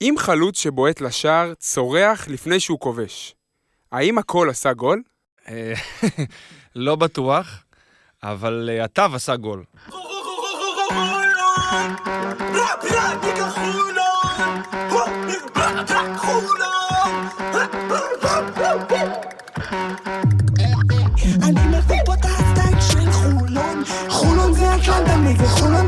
אם חלוץ שבועט לשער צורח לפני שהוא כובש, האם הכל עשה גול? אה, לא בטוח, אבל אה, הטב עשה גול. אני מביא פה את הסטייל של חולון חולון זה אטלנטה חולון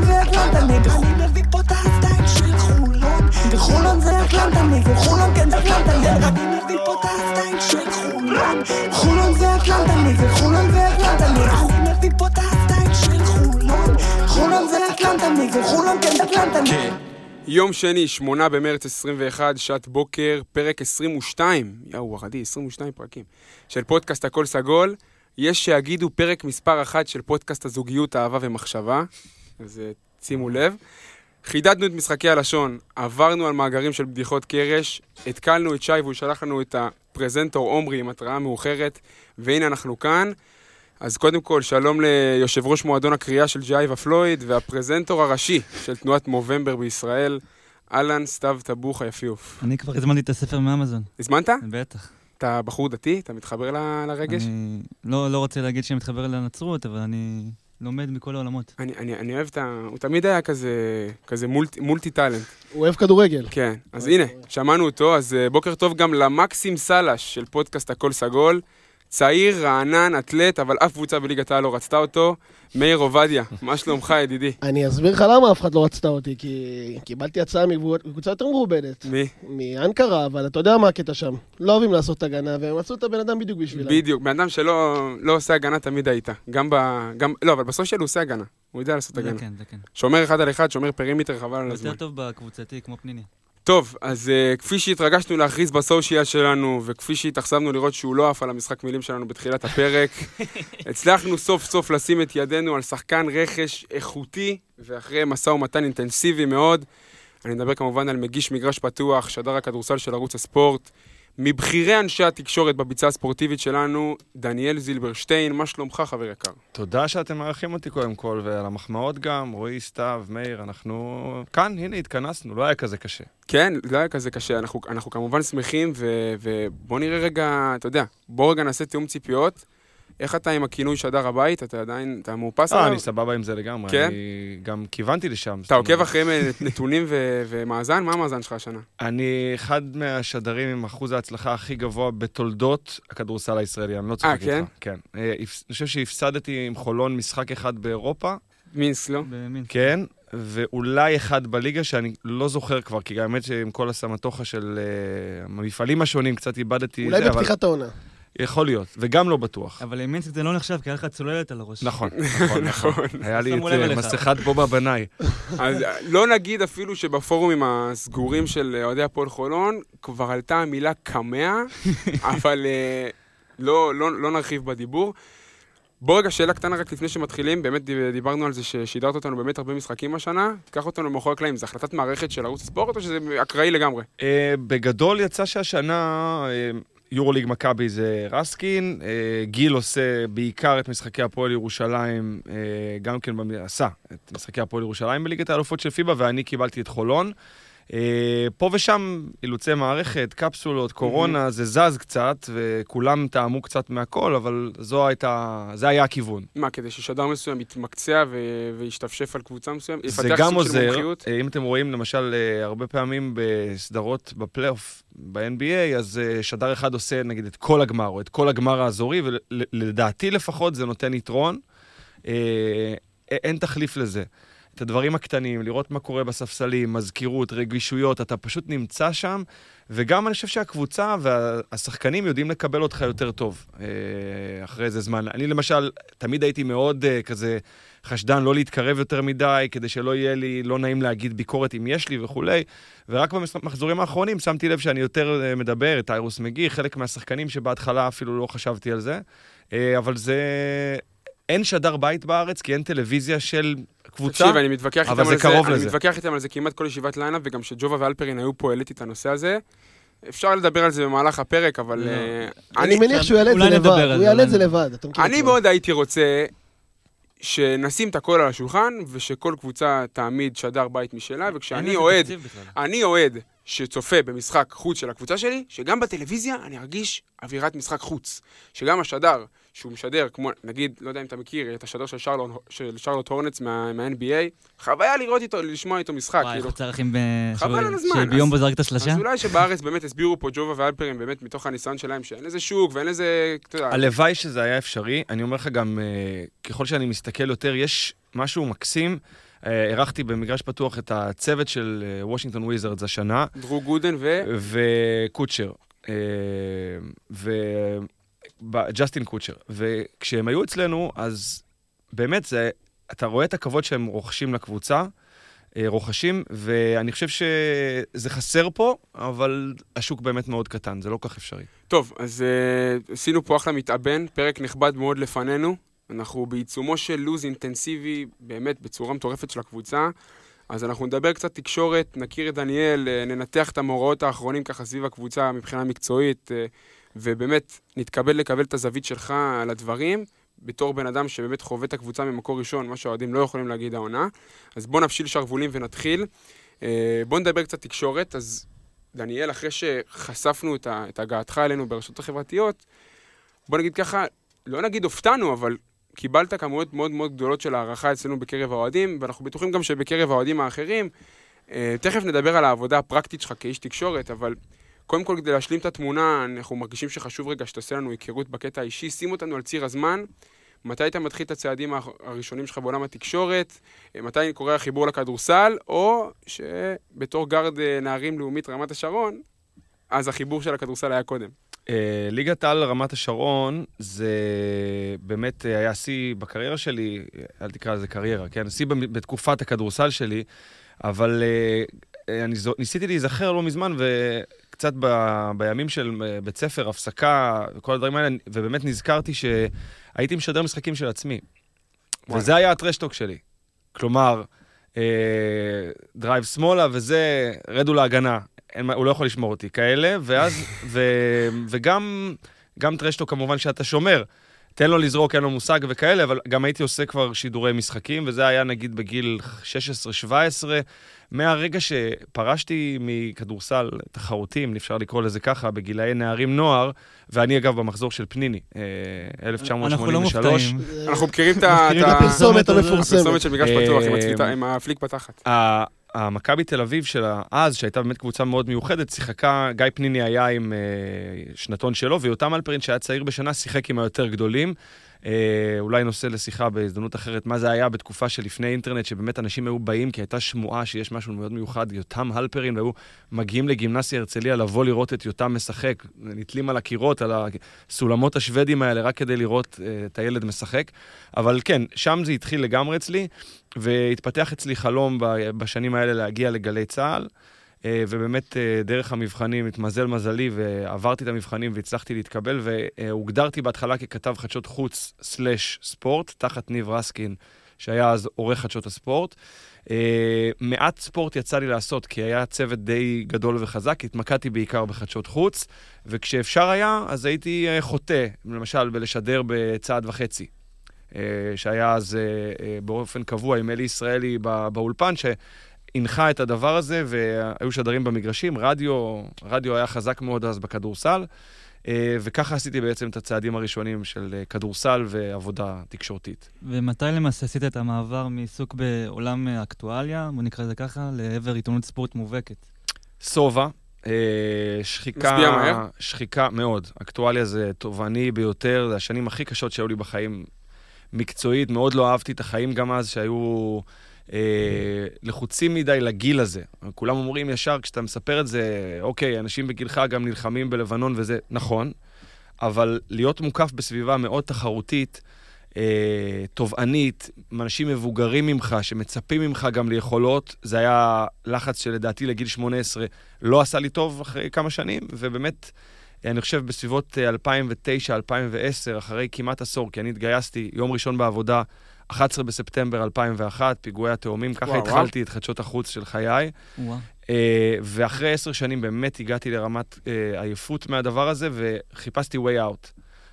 זה אטלנטה חולון זה אטלנטה נגד חולון זה אטלנטה אני מביא פה את הסטייל של חולון. חולון זה אטלנטה נגד חולון כן זה אטלנטה נגד יום שני, 8 במרץ 21, שעת בוקר, פרק 22, יאו, ערדי, 22 פרקים, של פודקאסט הכל סגול. יש שיגידו פרק מספר אחת של פודקאסט הזוגיות, אהבה ומחשבה, אז אה, שימו לב. חידדנו את משחקי הלשון, עברנו על מאגרים של בדיחות קרש, התקלנו את שי והוא שלח לנו את הפרזנטור עומרי עם התראה מאוחרת, והנה אנחנו כאן. אז קודם כל, שלום ליושב ראש מועדון הקריאה של ג'ייבה פלויד והפרזנטור הראשי של תנועת מובמבר בישראל, אהלן סתיו טבוך היפיוף. אני כבר הזמנתי את הספר מאמזון. הזמנת? בטח. אתה בחור דתי? אתה מתחבר ל- לרגש? אני לא, לא רוצה להגיד שאני מתחבר לנצרות, אבל אני לומד מכל העולמות. אני, אני, אני אוהב את ה... הוא תמיד היה כזה, כזה מולטי, מולטי טאלנט. הוא אוהב כדורגל. כן, אז הנה, שמענו אותו, אז אה, בוקר טוב גם למקסים סלש של פודקאסט הכל סגול. צעיר, רענן, אתלט, אבל אף קבוצה בליגת העל לא רצתה אותו. מאיר עובדיה, מה שלומך ידידי? אני אסביר לך למה אף אחד לא רצתה אותי, כי קיבלתי הצעה מקבוצה יותר מכובדת. מי? מאנקרה, אבל אתה יודע מה הקטע שם. לא אוהבים לעשות הגנה, והם מצאו את הבן אדם בדיוק בשבילם. בדיוק, בן אדם שלא לא עושה הגנה תמיד היית. גם ב... גם... לא, אבל בסוף שלו הוא עושה הגנה. הוא יודע לעשות זה הגנה. כן, זה כן. שומר אחד על אחד, שומר perimeter, חבל על הזמן. יותר טוב בקבוצתי, כמו פניני. טוב, אז uh, כפי שהתרגשנו להכריז ב social שלנו, וכפי שהתאכזבנו לראות שהוא לא עף על המשחק מילים שלנו בתחילת הפרק, הצלחנו סוף סוף לשים את ידינו על שחקן רכש איכותי, ואחרי משא ומתן אינטנסיבי מאוד, אני מדבר כמובן על מגיש מגרש פתוח, שדר הכדורסל של ערוץ הספורט, מבכירי אנשי התקשורת בביצה הספורטיבית שלנו, דניאל זילברשטיין, מה שלומך חבר יקר? תודה שאתם מארחים אותי קודם כל, ועל המחמאות גם, רועי, סתיו, מאיר, אנחנו כאן, הנה, התכנסנו, לא היה כזה קשה. כן, לא היה כזה קשה, אנחנו, אנחנו כמובן שמחים, ו- ובוא נראה רגע, אתה יודע, בוא רגע נעשה תיאום ציפיות. איך אתה עם הכינוי שדר הבית? אתה עדיין, אתה מאופס אה, עליו? אני סבבה עם זה לגמרי. כן? אני גם כיוונתי לשם. אתה עוקב אחרי נתונים ו- ומאזן? מה המאזן שלך השנה? אני אחד מהשדרים עם אחוז ההצלחה הכי גבוה בתולדות הכדורסל הישראלי, אני לא צוחק אה, איתך. כן? כן. אה, אני חושב שהפסדתי עם חולון משחק אחד באירופה, מינסק, לא? במין. כן, ואולי אחד בליגה שאני לא זוכר כבר, כי האמת שעם כל הסמטוחה של אה, המפעלים השונים קצת איבדתי... אולי זה, אבל בפתיחת העונה. יכול להיות, וגם לא בטוח. אבל עם מינסק זה לא נחשב, כי היה לך צוללת על הראש. נכון, נכון, נכון. היה לי את אה. מסכת בובה בנאי. אז אה, לא נגיד אפילו שבפורומים הסגורים של אה, אוהדי הפועל חולון, כבר עלתה המילה קמע, אבל לא, לא, לא נרחיב בדיבור. בוא רגע, שאלה קטנה רק לפני שמתחילים, באמת דיב- דיברנו על זה ששידרת אותנו באמת הרבה משחקים השנה, תיקח אותנו מאחורי הקלעים, זו החלטת מערכת של ערוץ הספורט או שזה אקראי לגמרי? בגדול יצא שהשנה יורוליג מכבי זה רסקין, אה, גיל עושה בעיקר את משחקי הפועל ירושלים, אה, גם כן עשה את משחקי הפועל ירושלים בליגת האלופות של פיבה, ואני קיבלתי את חולון. אה, פה ושם אילוצי מערכת, קפסולות, קורונה, זה זז קצת, וכולם טעמו קצת מהכל, אבל זו הייתה, זה היה הכיוון. מה, כדי ששדר מסוים יתמקצע ו- וישתפשף על קבוצה מסוימת? זה גם עוזר? אה, אם אתם רואים למשל אה, הרבה פעמים בסדרות בפלייאוף ב-NBA, אז שדר אחד עושה נגיד את כל הגמר, או את כל הגמר האזורי, ולדעתי לפחות זה נותן יתרון. אין תחליף לזה. את הדברים הקטנים, לראות מה קורה בספסלים, מזכירות, רגישויות, אתה פשוט נמצא שם, וגם אני חושב שהקבוצה והשחקנים יודעים לקבל אותך יותר טוב אה, אחרי איזה זמן. אני למשל, תמיד הייתי מאוד אה, כזה חשדן לא להתקרב יותר מדי, כדי שלא יהיה לי לא נעים להגיד ביקורת אם יש לי וכולי, ורק במחזורים האחרונים שמתי לב שאני יותר אה, מדבר, את איירוס מגי, חלק מהשחקנים שבהתחלה אפילו לא חשבתי על זה, אבל זה... אין שדר בית בארץ, כי אין טלוויזיה של קבוצה. תקשיב, אני מתווכח אבל איתם זה על זה, קרוב אני לזה. מתווכח איתם על זה כמעט כל ישיבת lineup, וגם כשג'ובה ואלפרין היו פה, העליתי את הנושא הזה. אפשר לדבר על זה במהלך הפרק, אבל... לא. אה, אני אני, מניח שהוא יעלה את זה אולי לבד. על הוא זה, יעלה את זה לבד. אתה מכיר אני. מאוד הייתי רוצה שנשים את הכל על השולחן, ושכל קבוצה תעמיד שדר בית משלה, וכשאני לזה אוהד, תקציב בכלל. אני אוהד שצופה במשחק חוץ של הקבוצה שלי, שגם בטלוויזיה אני ארגיש אווירת משחק חוץ. שגם השדר, שהוא משדר, כמו, נגיד, לא יודע אם אתה מכיר, את השדר של שרלוט, של שרלוט הורנץ מה, מה-NBA, חוויה לראות איתו, לשמוע איתו משחק. וואי, כאילו. איך צריכים ב... חבל שהוא- על הזמן, שביום בו זרק את השלושה? אז אולי שבארץ באמת הסבירו פה ג'ובה ואלפרין, באמת מתוך הניסיון שלהם, שאין לזה שוק ואין לזה, הלוואי שזה היה אפשרי. אני אומר לך גם, אה, ככל שאני מסתכל יותר, יש משהו מקסים. אה, אירחתי במגרש פתוח את הצוות של אה, וושינגטון וויזרדס השנה, דרו גודן ו... וקוצ'ר. אה, וג'סטין קוצ'ר. וכשהם היו אצלנו, אז באמת, זה, אתה רואה את הכבוד שהם רוכשים לקבוצה, אה, רוכשים, ואני חושב שזה חסר פה, אבל השוק באמת מאוד קטן, זה לא כל כך אפשרי. טוב, אז uh, עשינו פה אחלה מתאבן, פרק נכבד מאוד לפנינו. אנחנו בעיצומו של לוז אינטנסיבי, באמת בצורה מטורפת של הקבוצה. אז אנחנו נדבר קצת תקשורת, נכיר את דניאל, אה, ננתח את המאורעות האחרונים ככה סביב הקבוצה מבחינה מקצועית, אה, ובאמת נתקבל לקבל את הזווית שלך על הדברים, בתור בן אדם שבאמת חווה את הקבוצה ממקור ראשון, מה שהאוהדים לא יכולים להגיד העונה. אז בוא נפשיל שרוולים ונתחיל. אה, בוא נדבר קצת תקשורת, אז דניאל, אחרי שחשפנו את, את הגעתך אלינו ברשתות החברתיות, בוא נגיד ככה, לא נגיד הופתענו, אבל קיבלת כמויות מאוד מאוד גדולות של הערכה אצלנו בקרב האוהדים, ואנחנו בטוחים גם שבקרב האוהדים האחרים. אה, תכף נדבר על העבודה הפרקטית שלך כאיש תקשורת, אבל קודם כל, כדי להשלים את התמונה, אנחנו מרגישים שחשוב רגע שתעשה לנו היכרות בקטע האישי, שים אותנו על ציר הזמן. מתי אתה מתחיל את הצעדים הראשונים שלך בעולם התקשורת? אה, מתי קורה החיבור לכדורסל? או שבתור גארד אה, נערים לאומית רמת השרון, אז החיבור של הכדורסל היה קודם. אה, ליגת על רמת השרון זה באמת היה שיא בקריירה שלי, אל תקרא לזה קריירה, כן? שיא בתקופת הכדורסל שלי, אבל אני ניסיתי להיזכר לא מזמן, וקצת ב, בימים של אה, בית ספר, הפסקה וכל הדברים האלה, ובאמת נזכרתי שהייתי משדר משחקים של עצמי. וואלה. וזה היה ה trash talk שלי. כלומר, אה, drive שמאלה וזה, רדו להגנה. אין, הוא לא יכול לשמור אותי, כאלה, ואז, ו, וגם גם trash talk כמובן שאתה שומר. תן לו לזרוק, אין לו מושג וכאלה, אבל גם הייתי עושה כבר שידורי משחקים, וזה היה נגיד בגיל 16-17. מהרגע שפרשתי מכדורסל תחרותי, אם אפשר לקרוא לזה ככה, בגילאי נערים נוער, ואני אגב במחזור של פניני, אה, אנחנו לא 1983. מופתעים. אנחנו מכירים את הפרסומת. המפורסמת. הפרסומת של מגרש אה, פתוח עם עם הפליק בתחת. המכבי תל אביב של אז, שהייתה באמת קבוצה מאוד מיוחדת, שיחקה, גיא פניני היה עם אה, שנתון שלו, ויותם אלפרין, שהיה צעיר בשנה, שיחק עם היותר גדולים. אה, אולי נושא לשיחה בהזדמנות אחרת, מה זה היה בתקופה שלפני אינטרנט, שבאמת אנשים היו באים, כי הייתה שמועה שיש משהו מאוד מיוחד, יותם הלפרין, והיו מגיעים לגימנסיה הרצליה לבוא לראות את יותם משחק, נתלים על הקירות, על הסולמות השוודים האלה, רק כדי לראות אה, את הילד משחק. אבל כן, שם זה התחיל לגמרי אצלי. והתפתח אצלי חלום בשנים האלה להגיע לגלי צה"ל, ובאמת אה, דרך המבחנים התמזל מזלי ועברתי את המבחנים והצלחתי להתקבל, והוגדרתי בהתחלה ככתב חדשות חוץ סלאש ספורט, תחת ניב רסקין, שהיה אז עורך חדשות הספורט. אה, מעט ספורט יצא לי לעשות, כי היה צוות די גדול וחזק, התמקדתי בעיקר בחדשות חוץ, וכשאפשר היה, אז הייתי אה, חוטא, למשל בלשדר בצעד וחצי. אה, שהיה אז אה, אה, באופן קבוע עם אלי ישראלי בא- באולפן, שהנחה את הדבר הזה, והיו שדרים במגרשים, רדיו, רדיו היה חזק מאוד אז בכדורסל, אה, וככה עשיתי בעצם את הצעדים הראשונים של אה, כדורסל ועבודה תקשורתית. ומתי למעשה עשית את המעבר מעיסוק בעולם האקטואליה, בוא נקרא לזה ככה, לעבר עיתונות ספורט מובהקת? סובה, אה, שחיקה... מהר? שחיקה מאוד. אקטואליה זה תובעני ביותר, זה השנים הכי קשות שהיו לי בחיים מקצועית, מאוד לא אהבתי את החיים גם אז, שהיו לחוצים מדי לגיל הזה. כולם אומרים ישר, כשאתה מספר את זה, אוקיי, אנשים בגילך גם נלחמים בלבנון וזה, נכון, אבל להיות מוקף בסביבה מאוד תחרותית, אה, תובענית, אנשים מבוגרים ממך, שמצפים ממך גם ליכולות, זה היה לחץ שלדעתי לגיל 18 לא עשה לי טוב אחרי כמה שנים, ובאמת, אני חושב בסביבות 2009-2010, אחרי כמעט עשור, כי אני התגייסתי יום ראשון בעבודה, 11 בספטמבר 2001, פיגועי התאומים, ככה וואו, התחלתי את חדשות החוץ של חיי. וואו. אה, ואחרי עשר שנים באמת הגעתי לרמת אה, עייפות מהדבר הזה, וחיפשתי way out.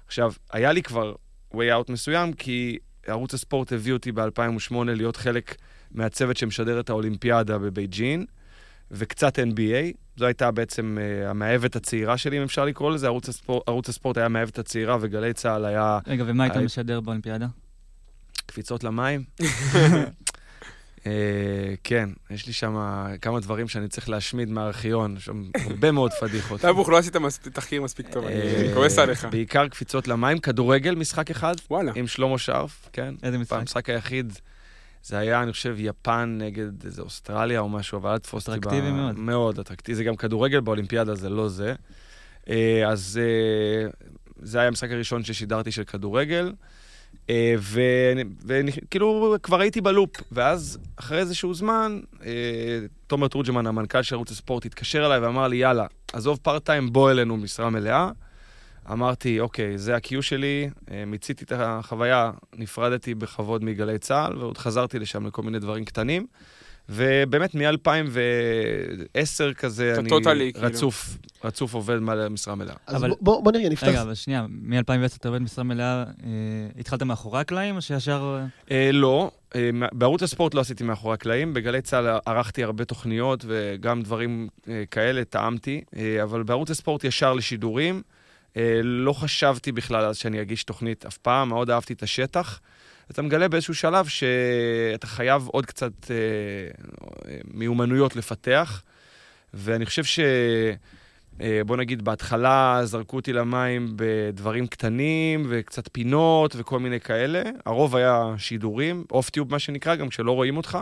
עכשיו, היה לי כבר way out מסוים, כי ערוץ הספורט הביא אותי ב-2008 להיות חלק מהצוות שמשדר את האולימפיאדה בבייג'ין, וקצת NBA. זו הייתה בעצם אה, המאהבת הצעירה שלי, אם אפשר לקרוא לזה. ערוץ הספורט, ערוץ הספורט היה המאהבת הצעירה, וגלי צה"ל היה רגע, ומה היית היי. משדר באולימפיאדה? קפיצות למים. אה, כן, יש לי שם כמה דברים שאני צריך להשמיד מהארכיון, יש שם הרבה מאוד פדיחות. טבוך, לא עשית תחקיר מספיק טוב, אני אה, אני כועס עליך. בעיקר קפיצות למים, כדורגל, משחק אחד, וואלה. עם שלמה שרף, כן. איזה משחק? המשחק היחיד, זה היה, אני חושב, יפן נגד איזה אוסטרליה או משהו, אבל אל תתפוס אותי. ב- אטרקטיבי מאוד. מאוד אטרקטיבי. זה גם כדורגל באולימפיאדה, זה לא זה. אה, אז זה היה המשחק הראשון ששידרתי של כדורגל. אה, וכאילו, כבר הייתי בלופ. ואז, אחרי איזשהו זמן, אה, תומר תורג'מן, המנכ"ל של ערוץ הספורט, התקשר אליי ואמר לי, יאללה, עזוב פארט-טיים, בוא אלינו משרה מלאה. אמרתי, אוקיי, זה ה-Q שלי, אה, מיציתי את החוויה, נפרדתי בכבוד מגלי צה"ל, ועוד חזרתי לשם לכל מיני דברים קטנים. ובאמת, מ-2010 כזה, אני טוטלי, כאילו. רצוף, רצוף עובד מלא משרה מלאה. אז אבל- בוא- בוא בוא נראה, נפתח... רגע, אבל שנייה, מ-2010 אתה עובד משרה מלאה, אה, התחלת מאחורי הקלעים, או שישר... אה, לא, אה, בערוץ הספורט לא עשיתי מאחורי הקלעים, בגלי צה"ל ערכתי הרבה תוכניות וגם דברים אה, כאלה, טעמתי, אה, אבל בערוץ הספורט ישר לשידורים. אה, לא חשבתי בכלל אז שאני אגיש תוכנית אף פעם, מאוד אהבתי את השטח. אתה מגלה באיזשהו שלב שאתה חייב עוד קצת אה, מיומנויות לפתח, ואני חושב ש... אה, בוא נגיד, בהתחלה זרקו אותי למים בדברים קטנים וקצת פינות וכל מיני כאלה. הרוב היה שידורים, אוף טיוב מה שנקרא, גם כשלא רואים אותך.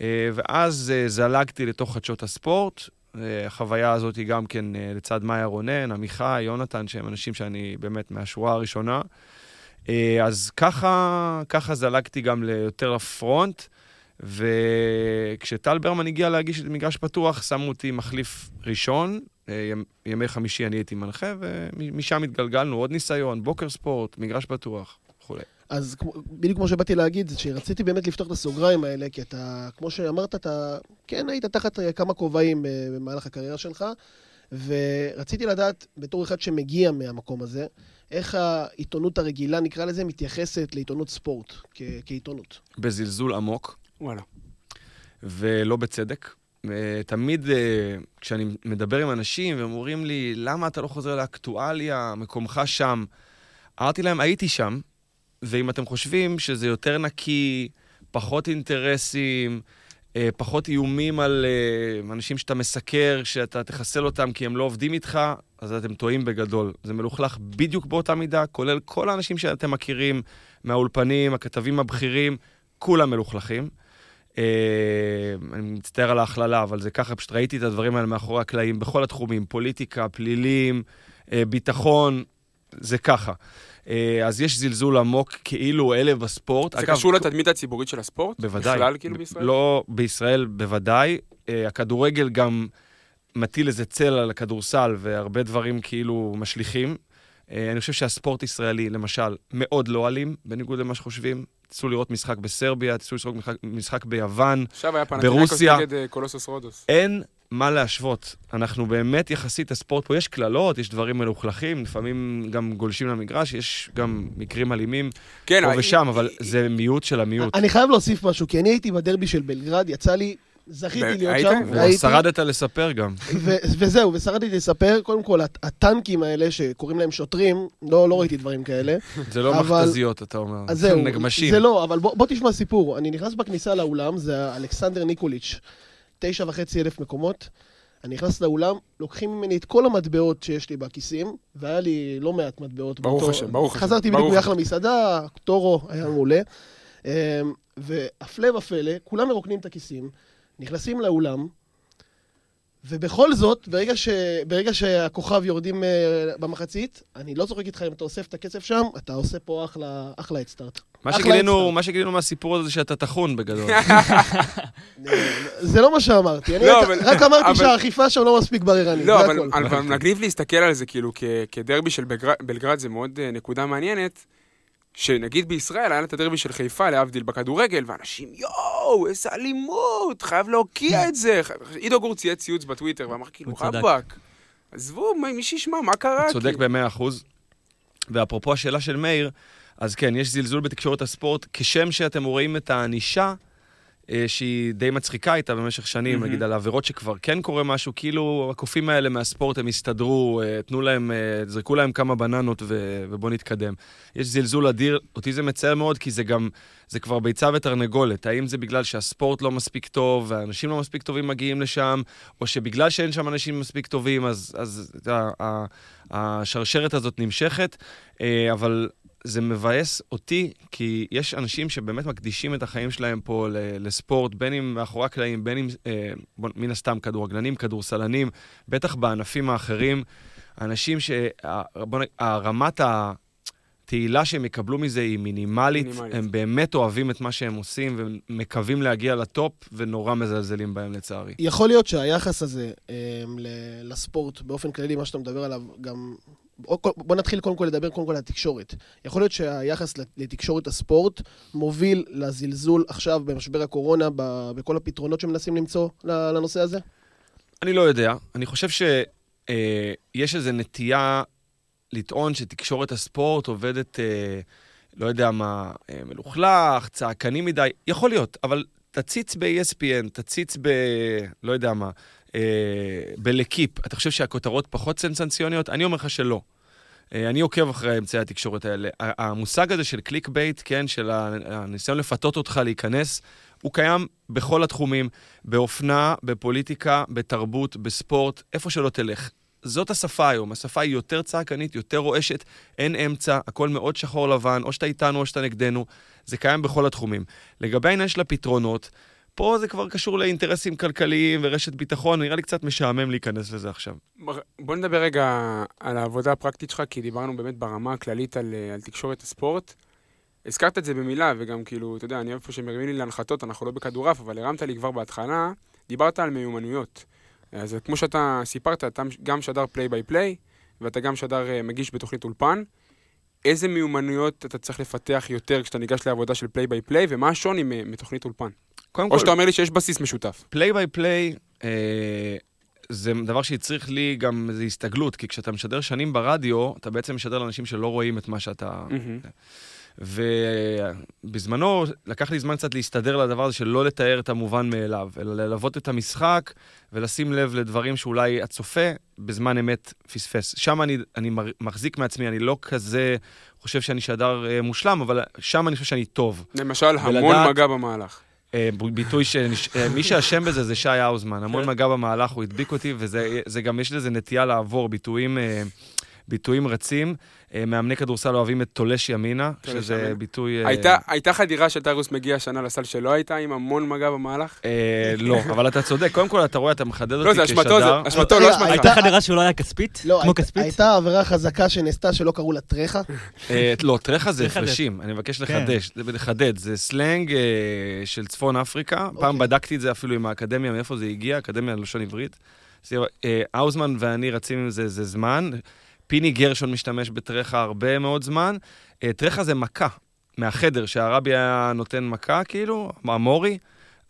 אה, ואז אה, זלגתי לתוך חדשות הספורט. אה, החוויה הזאת היא גם כן אה, לצד מאיה רונן, עמיחי, יונתן, שהם אנשים שאני באמת מהשורה הראשונה. אה, אז ככה, ככה זלגתי גם יותר לפרונט. וכשטל ברמן הגיע להגיש את מגרש פתוח, שמו אותי מחליף ראשון. אה, ימ- ימי חמישי אני הייתי מנחה, ומשם התגלגלנו, עוד ניסיון, בוקר ספורט, מגרש פתוח וכולי. אז בדיוק כמו שבאתי להגיד, שרציתי באמת לפתוח את הסוגריים האלה, כי אתה, כמו שאמרת, אתה כן היית תחת אה, כמה כובעים במהלך הקריירה שלך, ורציתי לדעת, בתור אחד שמגיע מהמקום הזה, איך העיתונות הרגילה, נקרא לזה, מתייחסת לעיתונות ספורט כ- כעיתונות. בזלזול עמוק, וואלה. ולא בצדק. אה, תמיד אה, כשאני מדבר עם אנשים והם אומרים לי, למה אתה לא חוזר לאקטואליה, מקומך שם? אמרתי להם, הייתי שם, ואם אתם חושבים שזה יותר נקי, פחות אינטרסים, פחות איומים על אה, אנשים שאתה מסקר, שאתה תחסל אותם כי הם לא עובדים איתך, אז אתם טועים בגדול. זה מלוכלך בדיוק באותה מידה, כולל כל האנשים שאתם מכירים מהאולפנים, הכתבים הבכירים, כולם מלוכלכים. אה, אני מצטער על ההכללה, אבל זה ככה, פשוט ראיתי את הדברים האלה מאחורי הקלעים, בכל התחומים, פוליטיקה, פלילים, אה, ביטחון, זה ככה. אה, אז יש זלזול עמוק כאילו אלה בספורט. זה אגב, קשור לתדמית הציבורית של הספורט? בוודאי. בכלל, כאילו, בישראל? לא, בישראל בוודאי. אה, הכדורגל גם מטיל איזה צל על הכדורסל, והרבה דברים כאילו משליכים. אה, אני חושב שהספורט ישראלי, למשל, מאוד לא אלים, בניגוד למה שחושבים. תצאו לראות משחק בסרביה, תצאו לראות משחק, משחק ביוון. עכשיו היה פנטינקוס ברוסיה- נגד קולוסוס רודוס. אין מה להשוות. אנחנו באמת יחסית, הספורט פה, יש קללות, יש דברים מלוכלכים, לפעמים גם גולשים למגרש, יש גם מקרים אלימים כן, פה אה, ושם, אבל זה מיעוט של המיעוט. אני חייב להוסיף משהו, כי אני הייתי בדרבי של בלגרד, יצא לי, זכיתי להיות היית? שם, והייתי, ושרדת לספר גם. ו- וזהו, ושרדתי לספר, קודם כל, הט- הטנקים האלה, שקוראים להם שוטרים, לא לא ראיתי דברים כאלה. זה לא אבל- מכתזיות, אתה אומר. אז זהו, נגמשים. זה לא, אבל בוא, בוא תשמע סיפור. אני נכנס בכניסה לאולם, זה אלכסנדר ניקוליץ', תשע וחצי אלף מקומות. אני נכנס לאולם, לוקחים ממני את כל המטבעות שיש לי בכיסים, והיה לי לא מעט מטבעות. ברוך באותו- השם, ברוך השם, חזרתי בדיוק השם. למסעדה, טורו היה מעולה. אמ, והפלא ופלא, כולם מרוקנים את הכיסים, נכנסים לאולם, ובכל זאת, ברגע, ש... ברגע שהכוכב יורדים uh, במחצית, אני לא צוחק איתך אם אתה אוסף את הקצב שם, אתה עושה פה אחלה, אחלה אדסטארט. מה אחלה שגילינו. מה שגילינו מהסיפור הזה זה שאתה טחון בגדול. זה לא מה שאמרתי, אני לא, רק, אבל- רק אמרתי אבל- שהאכיפה שם לא מספיק בררנית, לא, זה אבל, הכל. אבל מגניב להסתכל על זה, כאילו, כ- כדרבי של בלגרד זה מאוד אה, נקודה מעניינת, שנגיד בישראל היה את הדרבי של חיפה, להבדיל בכדורגל, ואנשים, יואו, איזה אלימות, חייב להוקיע את זה. עידו גור צייץ ציוץ בטוויטר, ואמר, כאילו, הוא. רבאק, עזבו, מי שישמע, מה קרה? אתה צודק? במאה אחוז. ואפרופו השאלה של מאיר, אז כן, יש זלזול בתקשורת הספורט. כשם שאתם רואים את הענישה, שהיא די מצחיקה איתה במשך שנים, מהמם. נגיד על עבירות שכבר כן קורה משהו, כאילו הקופים האלה מהספורט הם הסתדרו, אה, תנו להם, אה, זרקו להם כמה בננות ו- ובואו נתקדם. יש זלזול אדיר, אותי זה מצער מאוד, כי זה גם, זה כבר ביצה ותרנגולת. האם זה בגלל שהספורט לא מספיק טוב, והאנשים לא מספיק טובים מגיעים לשם, או שבגלל שאין שם אנשים מספיק טובים, אז, אז יודע, ה- השרשרת הזאת נמשכת, אה, אבל זה מבאס אותי, כי יש אנשים שבאמת מקדישים את החיים שלהם פה לספורט, בין אם מאחורי הקלעים, בין אם, אה, בוא, מן הסתם, כדורגלנים, כדורסלנים, בטח בענפים האחרים. אנשים שהרמת התהילה שהם יקבלו מזה היא מינימלית, מינימלית. הם באמת אוהבים את מה שהם עושים ומקווים להגיע לטופ, ונורא מזלזלים בהם לצערי. יכול להיות שהיחס הזה ל- לספורט, באופן כללי, מה שאתה מדבר עליו, גם... בוא- נתחיל קודם כל לדבר קודם כל על התקשורת. יכול להיות שהיחס לת- לתקשורת הספורט מוביל לזלזול עכשיו במשבר הקורונה, בכל הפתרונות שמנסים למצוא לנושא הזה? אני לא יודע. אני חושב שיש איזו נטייה לטעון שתקשורת הספורט עובדת, אה, לא יודע מה, אה, מלוכלך, צעקני מדי. יכול להיות, אבל תציץ ב-ESPN, תציץ ב... לא יודע מה, אה, ב L'Équipe. אתה חושב שהכותרות פחות סנסנציוניות? אני אומר לך שלא. אה, אני עוקב אחרי אמצעי התקשורת האלה. המושג הזה של click bait, כן, של הניסיון לפתות אותך להיכנס, הוא קיים בכל התחומים, באופנה, בפוליטיקה, בתרבות, בספורט, איפה שלא תלך. זאת השפה היום, השפה היא יותר צעקנית, יותר רועשת, אין אמצע, הכל מאוד שחור לבן, או שאתה איתנו או שאתה נגדנו, זה קיים בכל התחומים. לגבי העניין של הפתרונות, פה זה כבר קשור לאינטרסים כלכליים ורשת ביטחון, נראה לי קצת משעמם להיכנס לזה עכשיו. בוא נדבר רגע על העבודה הפרקטית שלך, כי דיברנו באמת ברמה הכללית על, אה, על תקשורת הספורט. הזכרת את זה במילה, וגם כאילו, אתה יודע, אני איפה שמרימים לי להנחתות, אנחנו לא בכדורעף, אבל הרמת לי כבר בהתחלה, דיברת על מיומנויות. אז כמו שאתה סיפרת, אתה גם שדר פליי ביי פליי, ואתה גם שדר אה, מגיש בתוכנית אולפן. איזה מיומנויות אתה צריך לפתח יותר כשאתה ניגש לעבודה של play by play, ומה השוני מתוכנית אולפן? קודם או שאתה אומר לי שיש בסיס משותף. play by play זה דבר שהצריך לי גם איזו הסתגלות, כי כשאתה משדר שנים ברדיו, אתה בעצם משדר לאנשים שלא רואים את מה שאתה... מהמם. ובזמנו לקח לי זמן קצת להסתדר לדבר הזה של לא לתאר את המובן מאליו, אלא ללוות את המשחק ולשים לב לדברים שאולי הצופה בזמן אמת פספס. שם אני, אני מחזיק מעצמי, אני לא כזה חושב שאני שדר אה, מושלם, אבל שם אני חושב שאני טוב. למשל, המון ולדעת- מגע במהלך. אה, ביטוי ש... אה, שאשם בזה זה שי האוזמן. המון כן. מגע במהלך, הוא הדביק אותי, וזה זה גם, יש לזה נטייה לעבור, ביטויים, אה, ביטויים רצים. אה, מאמני כדורסל אוהבים את תולש ימינה, תולש שזה ימינה. ביטוי... אה, הייתה, הייתה חדירה של טיירוס מגיע השנה לסל שלא הייתה עם המון מגע במהלך? אה, לא, אבל אתה צודק. קודם כל, אתה רואה, אתה מחדד אותי לא, זה כשדר. אשמתו, זה אשמתו, לא אשמתך. הייתה חדירה שהוא לא היה כספית? לא, כמו כספית? הייתה עבירה חזקה שנעשתה שלא קראו לה טרחה. לא, טרחה זה. הפרשים, אני מבקש כן. לחדש, לחדד, זה סלנג של צפון אפריקה. פעם אוקיי. בדקתי את זה אפילו עם האקדמיה, מאיפה זה הגיע, אקדמיה ללשון עברית. האוזמן ואני רצים עם זה, זה זמן. פיני גרשון משתמש בטרחה הרבה מאוד זמן. אה, טרחה זה מכה, מהחדר, שהרבי היה נותן מכה, כאילו, המורי.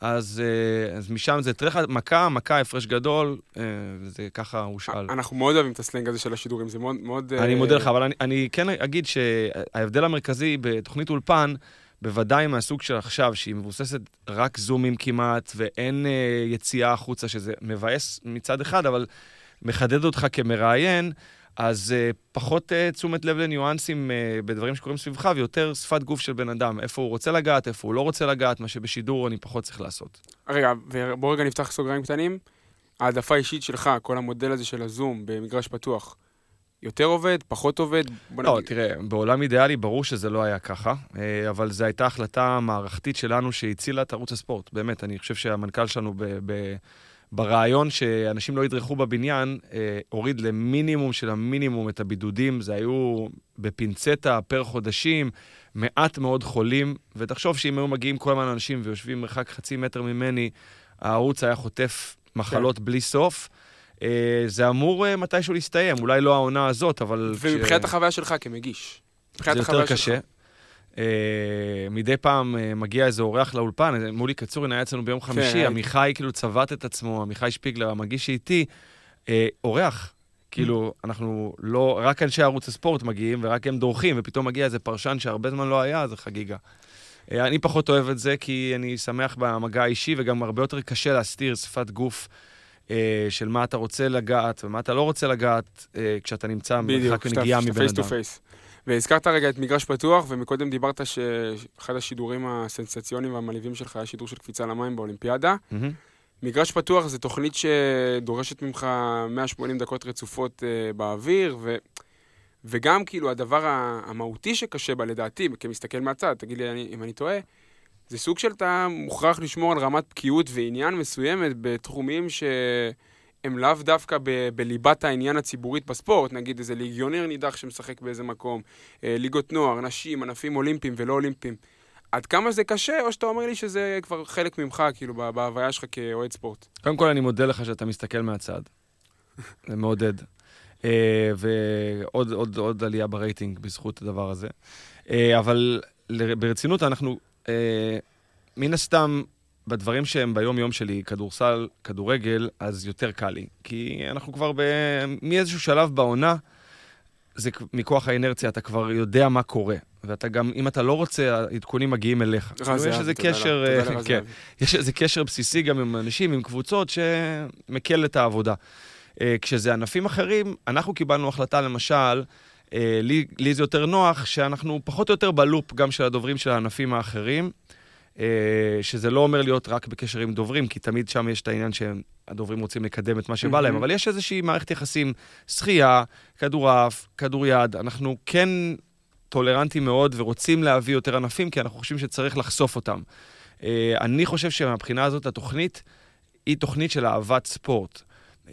אז, אה, אז משם זה טרחה, מכה, מכה, הפרש גדול, אה, וזה ככה הושאל. אנחנו מאוד אוהבים את הסלנג הזה של השידורים, זה מאוד... מאוד אני מודה לך, אבל אני, אני כן אגיד שההבדל המרכזי בתוכנית אולפן, בוודאי מהסוג של עכשיו, שהיא מבוססת רק זומים כמעט, ואין אה, יציאה החוצה, שזה מבאס מצד אחד, אבל מחדד אותך כמראיין, אז אה, פחות אה, תשומת לב לניואנסים אה, בדברים שקורים סביבך, ויותר שפת גוף של בן אדם, איפה הוא רוצה לגעת, איפה הוא לא רוצה לגעת, מה שבשידור אני פחות צריך לעשות. רגע, ובוא רגע נפתח סוגריים קטנים. העדפה אישית שלך, כל המודל הזה של הזום במגרש פתוח, יותר עובד, פחות עובד? בוא לא, נגיד. תראה, בעולם אידיאלי ברור שזה לא היה ככה, אבל זו הייתה החלטה מערכתית שלנו שהצילה את ערוץ הספורט. באמת, אני חושב שהמנכ"ל שלנו ב... ב ברעיון שאנשים לא ידרכו בבניין, אה, הוריד למינימום של המינימום את הבידודים. זה היו בפינצטה פר חודשים, מעט מאוד חולים, ותחשוב שאם היו מגיעים כל הזמן אנשים ויושבים מרחק חצי מטר ממני, הערוץ היה חוטף מחלות בלי סוף. אה, זה אמור אה, מתישהו להסתיים, אולי לא העונה הזאת, אבל... ומבחינת כש- החוויה שלך כמגיש. זה יותר קשה. שלך. Uh, מדי פעם uh, מגיע איזה אורח לאולפן, אה, מולי קצורין היה אצלנו ביום חמישי, הייתי. עמיחי כאילו צבט את עצמו, עמיחי שפיגלר, המגיש שאיתי, uh, אורח. כאילו, אנחנו לא, רק אנשי ערוץ הספורט מגיעים, ורק הם דורכים, ופתאום מגיע איזה פרשן שהרבה זמן לא היה, זה חגיגה. אה, אני פחות אוהב את זה, כי אני שמח במגע האישי, וגם הרבה יותר קשה להסתיר שפת גוף אה, של מה אתה רוצה לגעת ומה אתה לא רוצה לגעת, אה, כשאתה נמצא במרחק נגיעה מבן פייס טו אדם. פייס. והזכרת רגע את מגרש פתוח, ומקודם דיברת שאחד השידורים הסנסציוניים והמלהיבים שלך היה שידור של קפיצה למים באולימפיאדה. מהמם. מגרש פתוח זה תוכנית שדורשת ממך 180 דקות רצופות אה, באוויר, ו... וגם כאילו הדבר המהותי שקשה בה, לדעתי, כמסתכל מהצד, תגיד לי אני, אם אני טועה, זה סוג של אתה מוכרח לשמור על רמת בקיאות ועניין מסוימת בתחומים שהם לאו דווקא ב- בליבת העניין הציבורית בספורט, נגיד איזה ליגיונר נידח שמשחק באיזה מקום, אה, ליגות נוער, נשים, ענפים אולימפיים ולא אולימפיים. עד כמה זה קשה, או שאתה אומר לי שזה כבר חלק ממך, כאילו, בה- בהוויה שלך כאוהד ספורט? קודם כל, אני מודה לך שאתה מסתכל מהצד. זה מעודד. אה, ועוד עוד, עוד עלייה ברייטינג בזכות הדבר הזה. אה, אבל ברצינות, אנחנו, מן הסתם, בדברים שהם ביום-יום שלי, כדורסל, כדורגל, אז יותר קל לי. כי אנחנו כבר ב... מאיזשהו שלב בעונה, זה מכוח האינרציה, אתה כבר יודע מה קורה. ואתה גם, אם אתה לא רוצה, העדכונים מגיעים אליך. רז כאילו, יש איזה קשר, לה- אה, כן. יש איזה קשר בסיסי גם עם אנשים, עם קבוצות, שמקל את העבודה. אה, כשזה ענפים אחרים, אנחנו קיבלנו החלטה, למשל, אה, לי, לי זה יותר נוח, שאנחנו פחות או יותר בלופ גם של הדוברים של הענפים האחרים, שזה לא אומר להיות רק בקשר עם דוברים, כי תמיד שם יש את העניין שהדוברים רוצים לקדם את מה שבא להם. אבל יש איזושהי מערכת יחסים, שחייה, כדורעף, כדוריד, אנחנו כן טולרנטים מאוד ורוצים להביא יותר ענפים, כי אנחנו חושבים שצריך לחשוף אותם. אה, אני חושב שמבחינה הזאת התוכנית היא תוכנית של אהבת ספורט.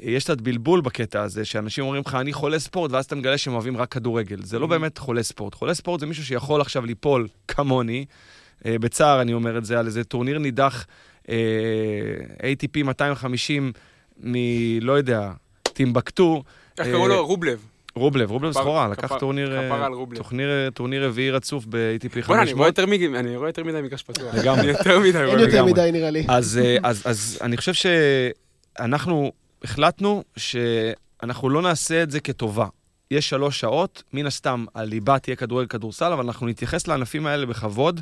יש קצת בלבול בקטע הזה, שאנשים אומרים לך, אני חולה ספורט, ואז אתה מגלה שהם אוהבים רק כדורגל. זה לא באמת חולה ספורט. חולה ספורט זה מישהו שיכול עכשיו ליפול כמוני, אה, בצער אני אומר את זה, על איזה טורניר נידח אה, ATP 250 מ... לא יודע, טימבקטו. איך אה, קראו לו? רובלב. רובלב, רובלב סחורה, לקח טורניר, אה. טורניר, טורניר רביעי רצוף ב-ATP 500. בוא'נה, אני רואה יותר מ- אני רואה יותר מדי מגרש פתוח. לגמרי. אני יותר מדי רואה. אין יותר. מדי נראה לי. אז, אה, אז, אז אני חושב שאנחנו החלטנו שאנחנו לא נעשה את זה כטובה. יש שלוש שעות, מן הסתם הליבה תהיה כדורגל כדורסל, אבל אנחנו נתייחס לענפים האלה בכבוד,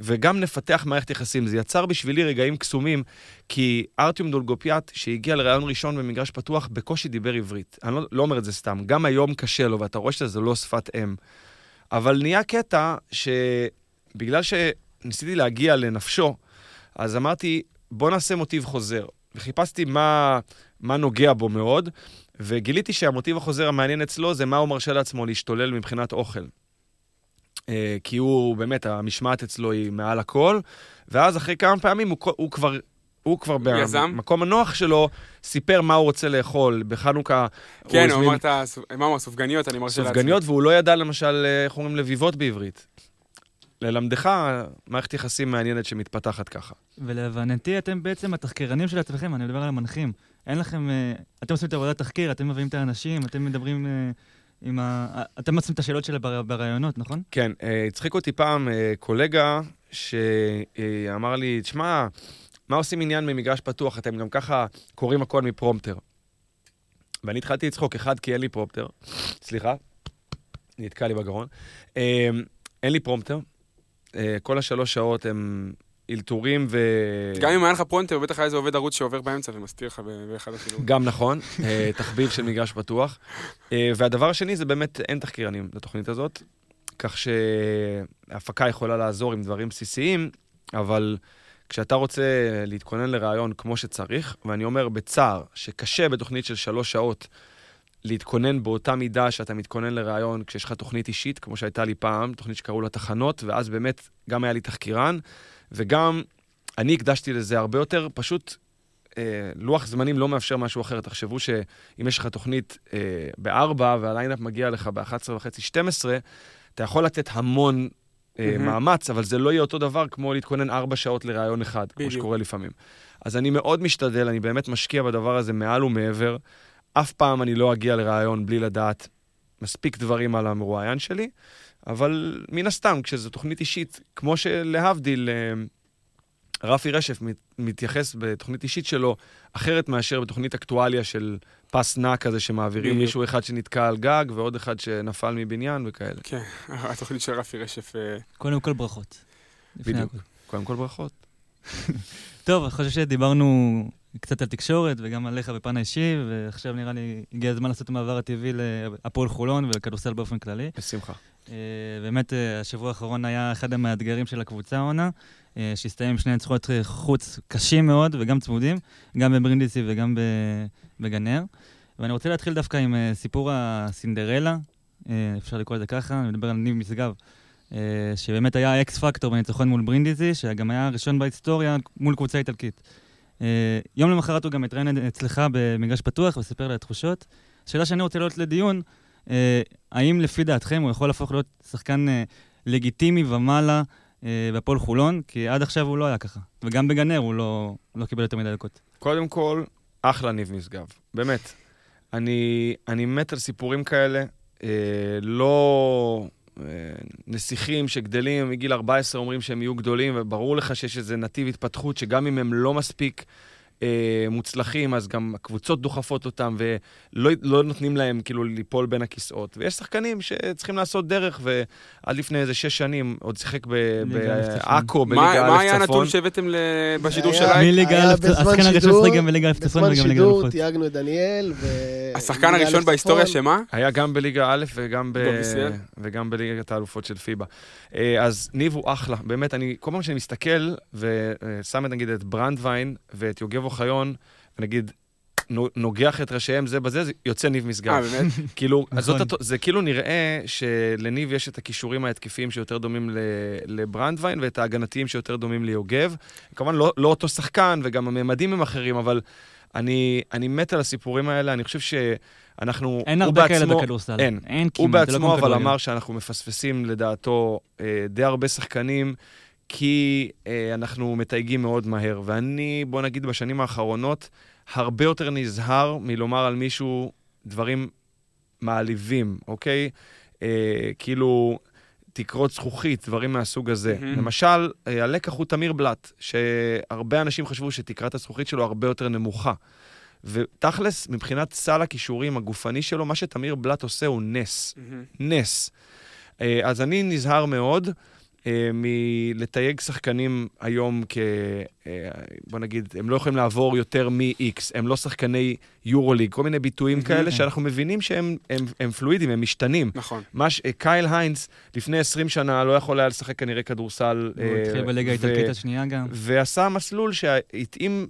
וגם נפתח מערכת יחסים. זה יצר בשבילי רגעים קסומים, כי ארטיום דולגופיאט, שהגיע לראיון ראשון במגרש פתוח, בקושי דיבר עברית. אני לא, לא אומר את זה סתם, גם היום קשה לו, ואתה רואה שזה לא שפת אם. אבל נהיה קטע שבגלל שניסיתי להגיע לנפשו, אז אמרתי, בוא נעשה מוטיב חוזר. וחיפשתי מה, מה נוגע בו מאוד, וגיליתי שהמוטיב החוזר המעניין אצלו זה מה הוא מרשה לעצמו להשתולל מבחינת אוכל. אה, כי הוא, באמת, המשמעת אצלו היא מעל הכל, ואז אחרי כמה פעמים הוא, הוא כבר... הוא כבר יזם? במקום הנוח שלו, סיפר מה הוא רוצה לאכול. בחנוכה כן, הוא הזמין אמר את ה... מה הוא, הסופגניות, אני מרשה לעצמי. סופגניות, והוא לא ידע למשל, אה, איך אומרים לביבות בעברית. ללמדך מערכת יחסים מעניינת שמתפתחת ככה. ולהבנתי, אתם בעצם התחקירנים של עצמכם, אני מדבר על המנחים. אין לכם... אה, אתם עושים את עבודת תחקיר, אתם מביאים את האנשים, אתם מדברים אה, עם ה... אתם עושים את השאלות שלה בר- בראיונות, נכון? כן, אה, הצחיק אותי פעם אה, קולגה שאמר לי, תשמע, מה עושים עניין ממגרש פתוח? אתם גם ככה קוראים הכל מפרומפטר. ואני התחלתי לצחוק, אחד, כי אין לי פרומפטר, סליחה, נתקע לי בגרון. אה, אין לי פרומפטר, אה, כל השלוש שעות הם אלתורים ו... גם אם היה לך פרומפטר, בטח היה איזה עובד ערוץ שעובר באמצע ומסתיר לך באחד השידורים. גם נכון, אה, תחביב של מגרש פתוח. אה, והדבר השני זה באמת, אין תחקירנים לתוכנית הזאת, כך שהפקה יכולה לעזור עם דברים בסיסיים, אבל כשאתה רוצה להתכונן לראיון כמו שצריך, ואני אומר בצער שקשה בתוכנית של שלוש שעות להתכונן באותה מידה שאתה מתכונן לראיון כשיש לך תוכנית אישית, כמו שהייתה לי פעם, תוכנית שקראו לה תחנות, ואז באמת גם היה לי תחקירן, וגם אני הקדשתי לזה הרבה יותר, פשוט אה, לוח זמנים לא מאפשר משהו אחר. תחשבו שאם יש לך תוכנית אה, ב-4 והליינאפ מגיע לך ב-11 וחצי, 12, אתה יכול לתת המון אה, מהמם. מאמץ, אבל זה לא יהיה אותו דבר כמו להתכונן 4 שעות לראיון אחד, כמו בדיוק. שקורה לפעמים. אז אני מאוד משתדל, אני באמת משקיע בדבר הזה מעל ומעבר. אף פעם אני לא אגיע לראיון בלי לדעת מספיק דברים על המרואיין שלי, אבל מן הסתם, כשזו תוכנית אישית, כמו שלהבדיל, אה, רפי רשף מת- מתייחס בתוכנית אישית שלו אחרת מאשר בתוכנית אקטואליה של פס נע כזה שמעבירים בדיוק. מישהו אחד שנתקע על גג ועוד אחד שנפל מבניין וכאלה. כן, התוכנית של רפי רשף. אה, קודם כל ברכות. בדיוק. הכל. קודם כל ברכות. טוב, אני חושב שדיברנו קצת על תקשורת וגם עליך בפן האישי, ועכשיו נראה לי הגיע הזמן לעשות את המעבר הטבעי להפועל חולון ולכדורסל באופן כללי. בשמחה. אה, באמת, אה, השבוע האחרון היה אחד המאתגרים של הקבוצה העונה, אה, שהסתיים עם שני ניצחונות אה, חוץ קשים מאוד וגם צמודים, גם בברינדיסי וגם בגנר. ואני רוצה להתחיל דווקא עם סיפור הסינדרלה, אפשר לקרוא לזה ככה, אני מדבר על ניב משגב, שבאמת היה אקס פקטור בניצחון מול ברינדיזי, שגם היה הראשון בהיסטוריה מול קבוצה איטלקית. אה, יום למחרת הוא גם התראיין אצלך במגרש פתוח וסיפר לי על תחושות. שאלה שאני רוצה להעלות לדיון, אה, האם לפי דעתכם הוא יכול להפוך להיות שחקן אה, לגיטימי ומעלה בהפועל חולון? כי עד עכשיו הוא לא היה ככה. וגם בגנר הוא לא, לא קיבל יותר מדי דקות. קודם כל, אחלה ניב משגב. באמת. אני, אני מת על סיפורים כאלה. אה, לא נסיכים שגדלים מגיל 14 אומרים שהם יהיו גדולים, וברור לך שיש איזה נתיב התפתחות שגם אם הם לא מספיק אה, מוצלחים, אז גם הקבוצות דוחפות אותם, ולא לא נותנים להם כאילו ליפול בין הכיסאות. ויש שחקנים שצריכים לעשות דרך, ועד לפני איזה שש שנים עוד שיחק ב- ליגה א' צפון. בעכו, מה בליגה מה א' היה צפון. הנתון שהבאתם בשידור היה- של live? מליגה היה א', בזמן השחקן הראשון גם בליגה א' צפון וגם בליגה שידור אלופות. תייגנו את דניאל, ו... השחקן הראשון א' בהיסטוריה צפון. שמה? היה גם בליגה א' וגם, ב... ב-BCL? וגם בליגת האלופות של פיבה. אה, אז ניב הוא אחלה, באמת, אני, כל פעם שאני מסתכל ושם את, נגיד את ברנדווין ואת יוגב אוחיון, ונגיד, נו- נוגח את ראשיהם זה בזה, זה יוצא ניב אה, משגב. באמת? כאילו, אז זאת, נכון. זה כאילו נראה שלניב יש את הכישורים ההתקפיים שיותר דומים לברנדווין, ואת ההגנתיים שיותר דומים ליוגב. כמובן, לא, לא אותו שחקן, וגם הממדים הם אחרים, אבל אני, אני מת על הסיפורים האלה, אני חושב שאנחנו... אין הוא הרבה כאלה בעצמו- בכדורסל. אין. אין הוא כמעט, זה לא בעצמו כמו אבל. אמר שאנחנו מפספסים לדעתו אה, די הרבה שחקנים, כי אה, אנחנו מתייגים מאוד מהר. ואני, בוא נגיד, בשנים האחרונות, הרבה יותר נזהר מלומר על מישהו דברים מעליבים, אוקיי? אה, כאילו, תקרות זכוכית, דברים מהסוג הזה. מהמם. למשל, אה, הלקח הוא תמיר בלאט, שהרבה אנשים חשבו שתקרת הזכוכית שלו הרבה יותר נמוכה. ותכלס, מבחינת סל הכישורים הגופני שלו, מה שתמיר בלאט עושה הוא נס. מהמם. נס. אה, אז אני נזהר מאוד מלתייג שחקנים היום כ... אה, בוא נגיד, הם לא יכולים לעבור יותר מ-X, הם לא שחקני יורוליג, כל מיני ביטויים כאלה שאנחנו מבינים שהם הם, הם פלואידים, הם משתנים. נכון. מה ש... אה, קייל היינס, לפני 20 שנה לא יכול היה לשחק כנראה כדורסל. הוא אה, התחיל בליגה האיטלקית השנייה גם. ועשה מסלול שהתאים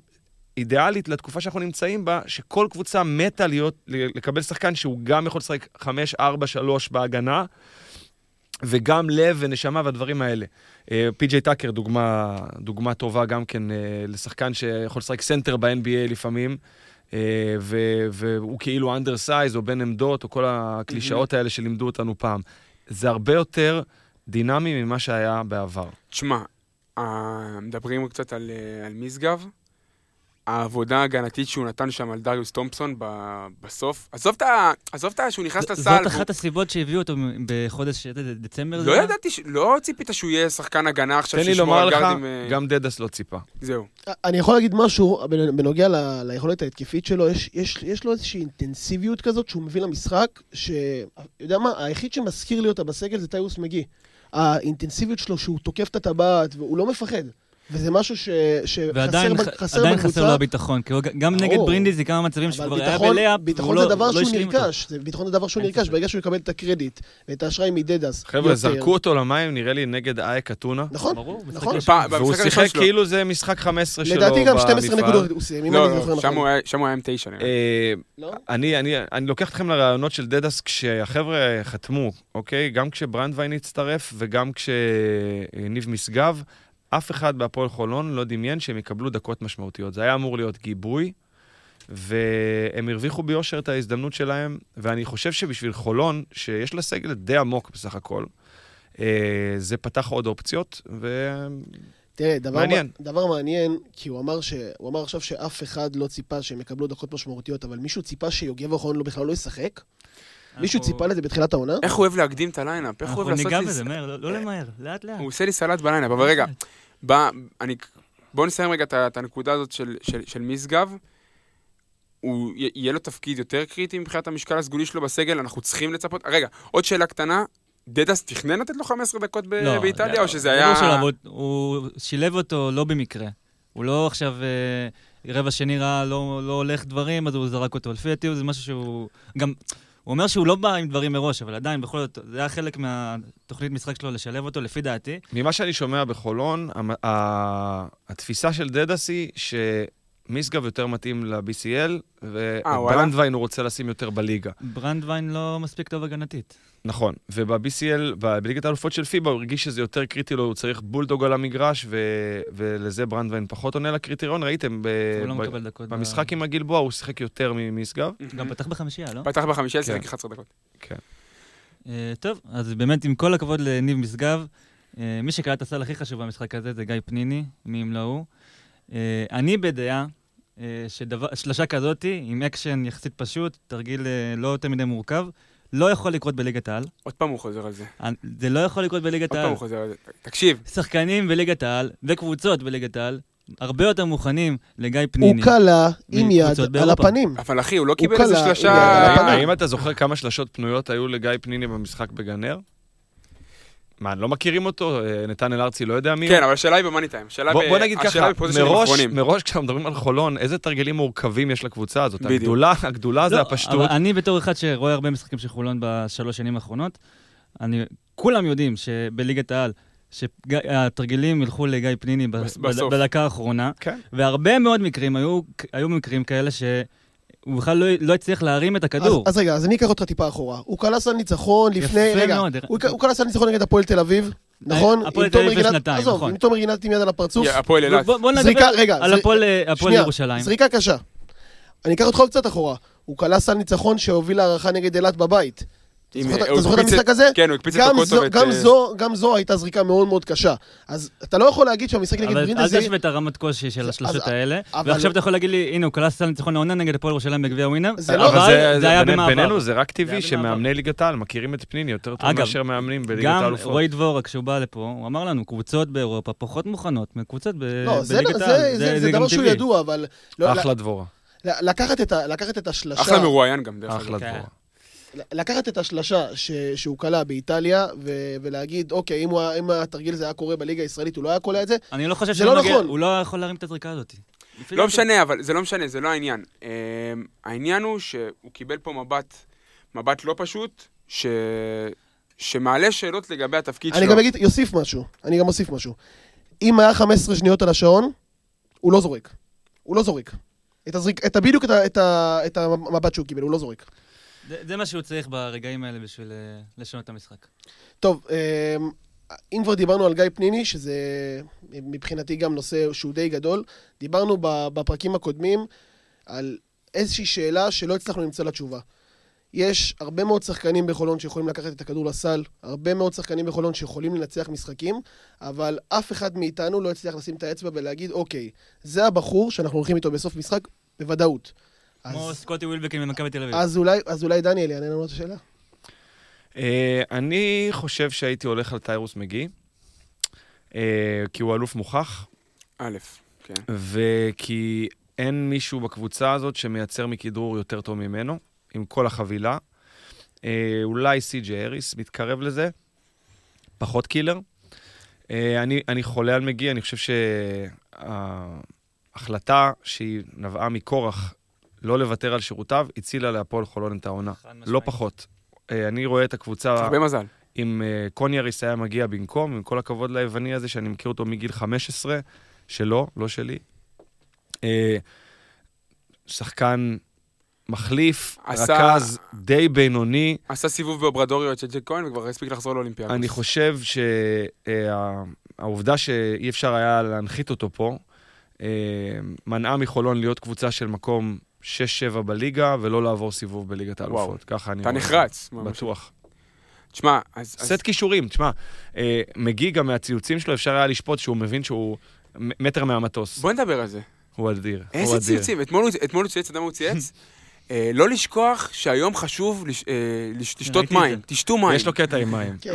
אידיאלית לתקופה שאנחנו נמצאים בה, שכל קבוצה מתה להיות, לקבל שחקן שהוא גם יכול לשחק 5, 4, 3 בהגנה, וגם לב ונשמה והדברים האלה. אה, פי.ג'יי טאקר, דוגמה, דוגמה טובה גם כן אה, לשחקן שיכול לשחק סנטר ב-NBA לפעמים, אה, והוא כאילו undersize או בן עמדות, או כל הקלישאות האלה שלימדו אותנו פעם. זה הרבה יותר דינמי ממה שהיה בעבר. תשמע, מדברים קצת על, על משגב. העבודה ההגנתית שהוא נתן שם על דריוס תומפסון ב- בסוף. עזוב את ה... עזוב את ה... שהוא נכנס ז- לסל. זאת אחת הסיבות שהביאו אותו בחודש אה, דצמבר. לא? ידעתי, ש- לא ציפית שהוא יהיה שחקן הגנה עכשיו תן לי שישמור לומר על לך, גארדים. אה, גם דדס לא ציפה. זהו. אני יכול להגיד משהו בנ- בנוגע ל- ליכולת ההתקפית שלו, יש, יש, יש לו איזושהי אינטנסיביות כזאת שהוא מביא למשחק, ש... יודע מה, היחיד שמזכיר לי אותה בסגל זה טיירוס מגי. האינטנסיביות שלו שהוא תוקף את הטבעת והוא לא מפחד. וזה משהו ש... שחסר ועדיין ב- ח- חסר עדיין. חסר לו הביטחון, כי גם נגד ברור. ברינדיזי כמה מצבים שכבר היה ביטחון, בלאפ, ביטחון והוא זה לא- דבר לא שהוא. נרכש, זה ביטחון זה דבר שהוא נרכש. ברגע שהוא יקבל את הקרדיט ואת האשראי מדדס. חבר'ה. זרקו אותו למים, נראה לי, נגד אייק אתונה. נכון, נכון. והוא שיחק. כאילו זה משחק 15 שלו לדעתי גם 12 במפעל. נקודות הוא סיים, אם לא, אני זוכר לא, שם נכון. הוא היה- שם הוא היה עם תשע נראה. לי. לא? אני, אני, אני לוקח אתכם לרעיונות של דדס כשהחבר'ה חתמו, אוקיי? גם כשברנדווין הצטרף וגם כשניב משגב, אף אחד בהפועל חולון לא דמיין שהם יקבלו דקות משמעותיות. זה היה אמור להיות גיבוי, והם הרוויחו ביושר את ההזדמנות שלהם, ואני חושב שבשביל חולון, שיש לה סגל די עמוק בסך הכל, אה, זה פתח עוד אופציות, ו... תראה, דבר מעניין. מעניין. דבר מעניין, כי הוא אמר, ש... הוא אמר עכשיו שאף אחד לא ציפה שהם יקבלו דקות משמעותיות, אבל מישהו ציפה שיוגב אוחרון לא בכלל לא ישחק? מישהו אנחנו- ציפה לזה בתחילת העונה? איך הוא אוהב להקדים את ה lineup? איך הוא אוהב אנחנו לעשות ניגע לי... בזה, מהר, לא- לא למהר, לאט לאט. הוא עושה לי סלט ב lineup, אבל רגע, בא, אני, בואו נסיים רגע את הנקודה הזאת של, של, של משגב. הוא, יהיה לו תפקיד יותר קריטי מבחינת המשקל הסגולי שלו בסגל, אנחנו צריכים לצפות. רגע, עוד שאלה קטנה, דדס תכנן לתת לו 15 דקות ב- לא, באיטליה, לא, או שזה היה... אבל הוא שילב אותו לא במקרה. הוא לא עכשיו, אה, רבע שני ראה, לא, לא הולך דברים, אז הוא זרק אותו. לפי דעתי זה משהו שהוא... גם, הוא אומר שהוא לא בא עם דברים מראש, אבל עדיין, בכל זאת, זה היה חלק מהתוכנית משחק שלו לשלב אותו, לפי דעתי. ממה שאני שומע בחולון, המ- ה- התפיסה של דדס היא שמשגב יותר מתאים ל-BCL, וואלה? וברנדווין הוא רוצה לשים יותר בליגה. ברנדווין לא מספיק טוב הגנתית. נכון, וב-BCL, בליגת האלופות של פיבה, הוא הרגיש שזה יותר קריטי לו, הוא צריך בולדוג על המגרש, ו- ולזה ברנדווין פחות עונה לקריטריון. ראיתם, ב- לא ב- מקבל דקות. ב- במשחק עם הגלבוע הוא שיחק יותר ממשגב. גם פתח בחמישייה, לא? פתח בחמישייה, כן. שיחק 11 דקות. אה, טוב, אז באמת, עם כל הכבוד לניב משגב, אה, מי שקלט את הסל הכי חשוב במשחק הזה זה גיא פניני, מי אם לא הוא. אה, אני בדעה ששלושה כזאתי, עם אקשן יחסית פשוט, תרגיל לא יותר מדי מורכב, לא יכול לקרות בליגת העל. עוד פעם הוא חוזר על זה. זה לא יכול לקרות בליגת עוד פעם העל. הוא חוזר על זה. תקשיב, שחקנים בליגת העל וקבוצות בליגת העל הרבה יותר מוכנים לגיא פניני. הוא קלע עם יד על. הפנים. אבל אחי, הוא לא קיבל איזה שלושה... האם אתה זוכר כמה שלשות פנויות היו לגיא פניני במשחק בגנר? מה, לא מכירים אותו? אה, נתנאל ארצי לא יודע מי הוא? כן, אבל השאלה היא במאני טיים. בוא, ב- בוא נגיד ככה, מראש. מראש כשאנחנו מדברים על חולון, איזה תרגילים מורכבים יש לקבוצה הזאת? בדיוק. הגדולה, הגדולה זה לא, הפשטות. אבל אני בתור אחד שרואה הרבה משחקים של חולון בשלוש שנים האחרונות, אני, כולם יודעים שבליגת העל, שהתרגילים ילכו לגיא פניני ב- בסוף. בדקה האחרונה, כן. והרבה מאוד מקרים, היו, היו מקרים כאלה שהוא בכלל לא, לא הצליח להרים את הכדור. אז, אז רגע, אז אני אקח אותך טיפה אחורה. הוא קלע סל ניצחון לפני... יפה רגע, מאוד. הוא, הוא קלע סל ניצחון נגד הפועל תל אביב, נכון? הפועל תל אביב גינת- לשנתיים, עזוב, נכון. עם תומר גינת עם יד על הפרצוף. הפועל אילת. בוא, נדבר על הפועל שנייה, ירושלים. זריקה קשה. אני אקח אותך עוד קצת אחורה. הוא כלא סל ניצחון שהוביל להערכה נגד אילת בבית. אתה זוכר- את המשחק הזה? כן, הוא הקפיץ את גם ואת... גם אה, זו- גם זו הייתה זריקה מאוד מאוד קשה. אז אתה לא יכול להגיד שהמשחק נגד אבל אל ברינדזי... תשווה את הרמת קושי של זה- השלושות אז- האלה, ועכשיו אתה יכול להגיד לי, הנה, הוא קלע סל ניצחון העונה נגד הפועל ירושלים בגביע ווינר, זה לא- אבל זה, זה היה במעבר. בינינו זה רק זה טבעי. שמאמני ליגת העל מכירים את פניני יותר טוב אגב, מאשר מאמנים בליגת גם האלופות. רועי דבורה, כשהוא בא לפה, הוא אמר לנו, קבוצות באירופה פחות מוכנות מקבוצות ב- לא, זה לא- בליגת זה- העל. זה- זה גם דבר שהוא. ידוע, אבל... לא- אחלה דבורה, לקחת את השלשה... אחלה מרואיין גם, דרך אגב. אחלה. דבורה. לקחת את השלשה ש, שהוא כלה באיטליה, ו, ולהגיד, אוקיי, אם, הוא, אם התרגיל הזה היה קורה בליגה הישראלית, הוא לא היה קולע את זה? אני לא חושב זה שהוא לא מגיע- נכון. הוא לא יכול להרים את הזריקה הזאת. לא. משנה, אבל זה לא משנה, זה לא העניין. אמ, העניין הוא שהוא קיבל פה מבט, מבט לא פשוט, ש... שמעלה שאלות לגבי התפקיד אני שלו. גם אגיד, יוסיף משהו, אני גם אוסיף משהו. אם היה 15 שניות על השעון, הוא לא זורק. הוא לא זורק. את, הזריק, את, ה- בדיוק את, ה- את, ה- את המבט שהוא קיבל, הוא לא זורק. זה- מה שהוא צריך ברגעים האלה בשביל אה, לשנות את המשחק. טוב, אמ, אם כבר דיברנו על גיא פניני, שזה מבחינתי גם נושא שהוא די גדול, דיברנו בפרקים הקודמים על איזושהי שאלה שלא הצלחנו למצוא לה תשובה. יש הרבה מאוד שחקנים בחולון שיכולים לקחת את הכדור לסל, הרבה מאוד שחקנים בחולון שיכולים לנצח משחקים, אבל אף אחד מאיתנו לא הצליח לשים את האצבע ולהגיד, אוקיי, זה הבחור שאנחנו הולכים איתו בסוף משחק, בוודאות. כמו אז, סקוטי ווילבקין ממכבי תל אביב. אז, אולי, אז אולי דניאל יענה לנו את השאלה. אה, אני חושב שהייתי הולך על טיירוס מגי, אה, כי הוא אלוף מוכח, א', כן. וכי אין מישהו בקבוצה הזאת שמייצר מכדרור יותר טוב ממנו, עם כל החבילה. אה, אולי סי.ג'י אריס מתקרב לזה, פחות קילר. אני, אני חולה על מגי, אני חושב שההחלטה שהיא נבעה מכורח לא לוותר על שירותיו, הצילה להפועל חולון את העונה. לא פחות. אה, אני רואה את הקבוצה... הרבה מזל. אם uh, קוניאריס היה מגיע במקום, עם כל הכבוד ליווני הזה, שאני מכיר אותו מגיל 15, שלו, לא שלי. Uh, שחקן מחליף, עשה- רכז די בינוני. עשה סיבוב באוברדוריו את ג'ק כהן וכבר הספיק לחזור לאולימפיאקוס. אני חושב שהעובדה שאי אפשר היה להנחית אותו פה, מנעה מחולון להיות קבוצה של מקום 6-7 בליגה, ולא לעבור סיבוב בליגת. האלופות. ככה אני אתה. נחרץ. בטוח. תשמע, אז... סט כישורים, תשמע, אה, מגי גם מהציוצים שלו, אפשר היה לשפוט שהוא מבין שהוא מטר מהמטוס. בוא נדבר על זה. הוא אדיר. איזה. ציוצים? אתמול הוא- צייץ, אתה יודע מה הוא צייץ? אה, לא לשכוח שהיום חשוב אה, לש- לשתות מים. תשתו מים. יש לו קטע עם מים. כן.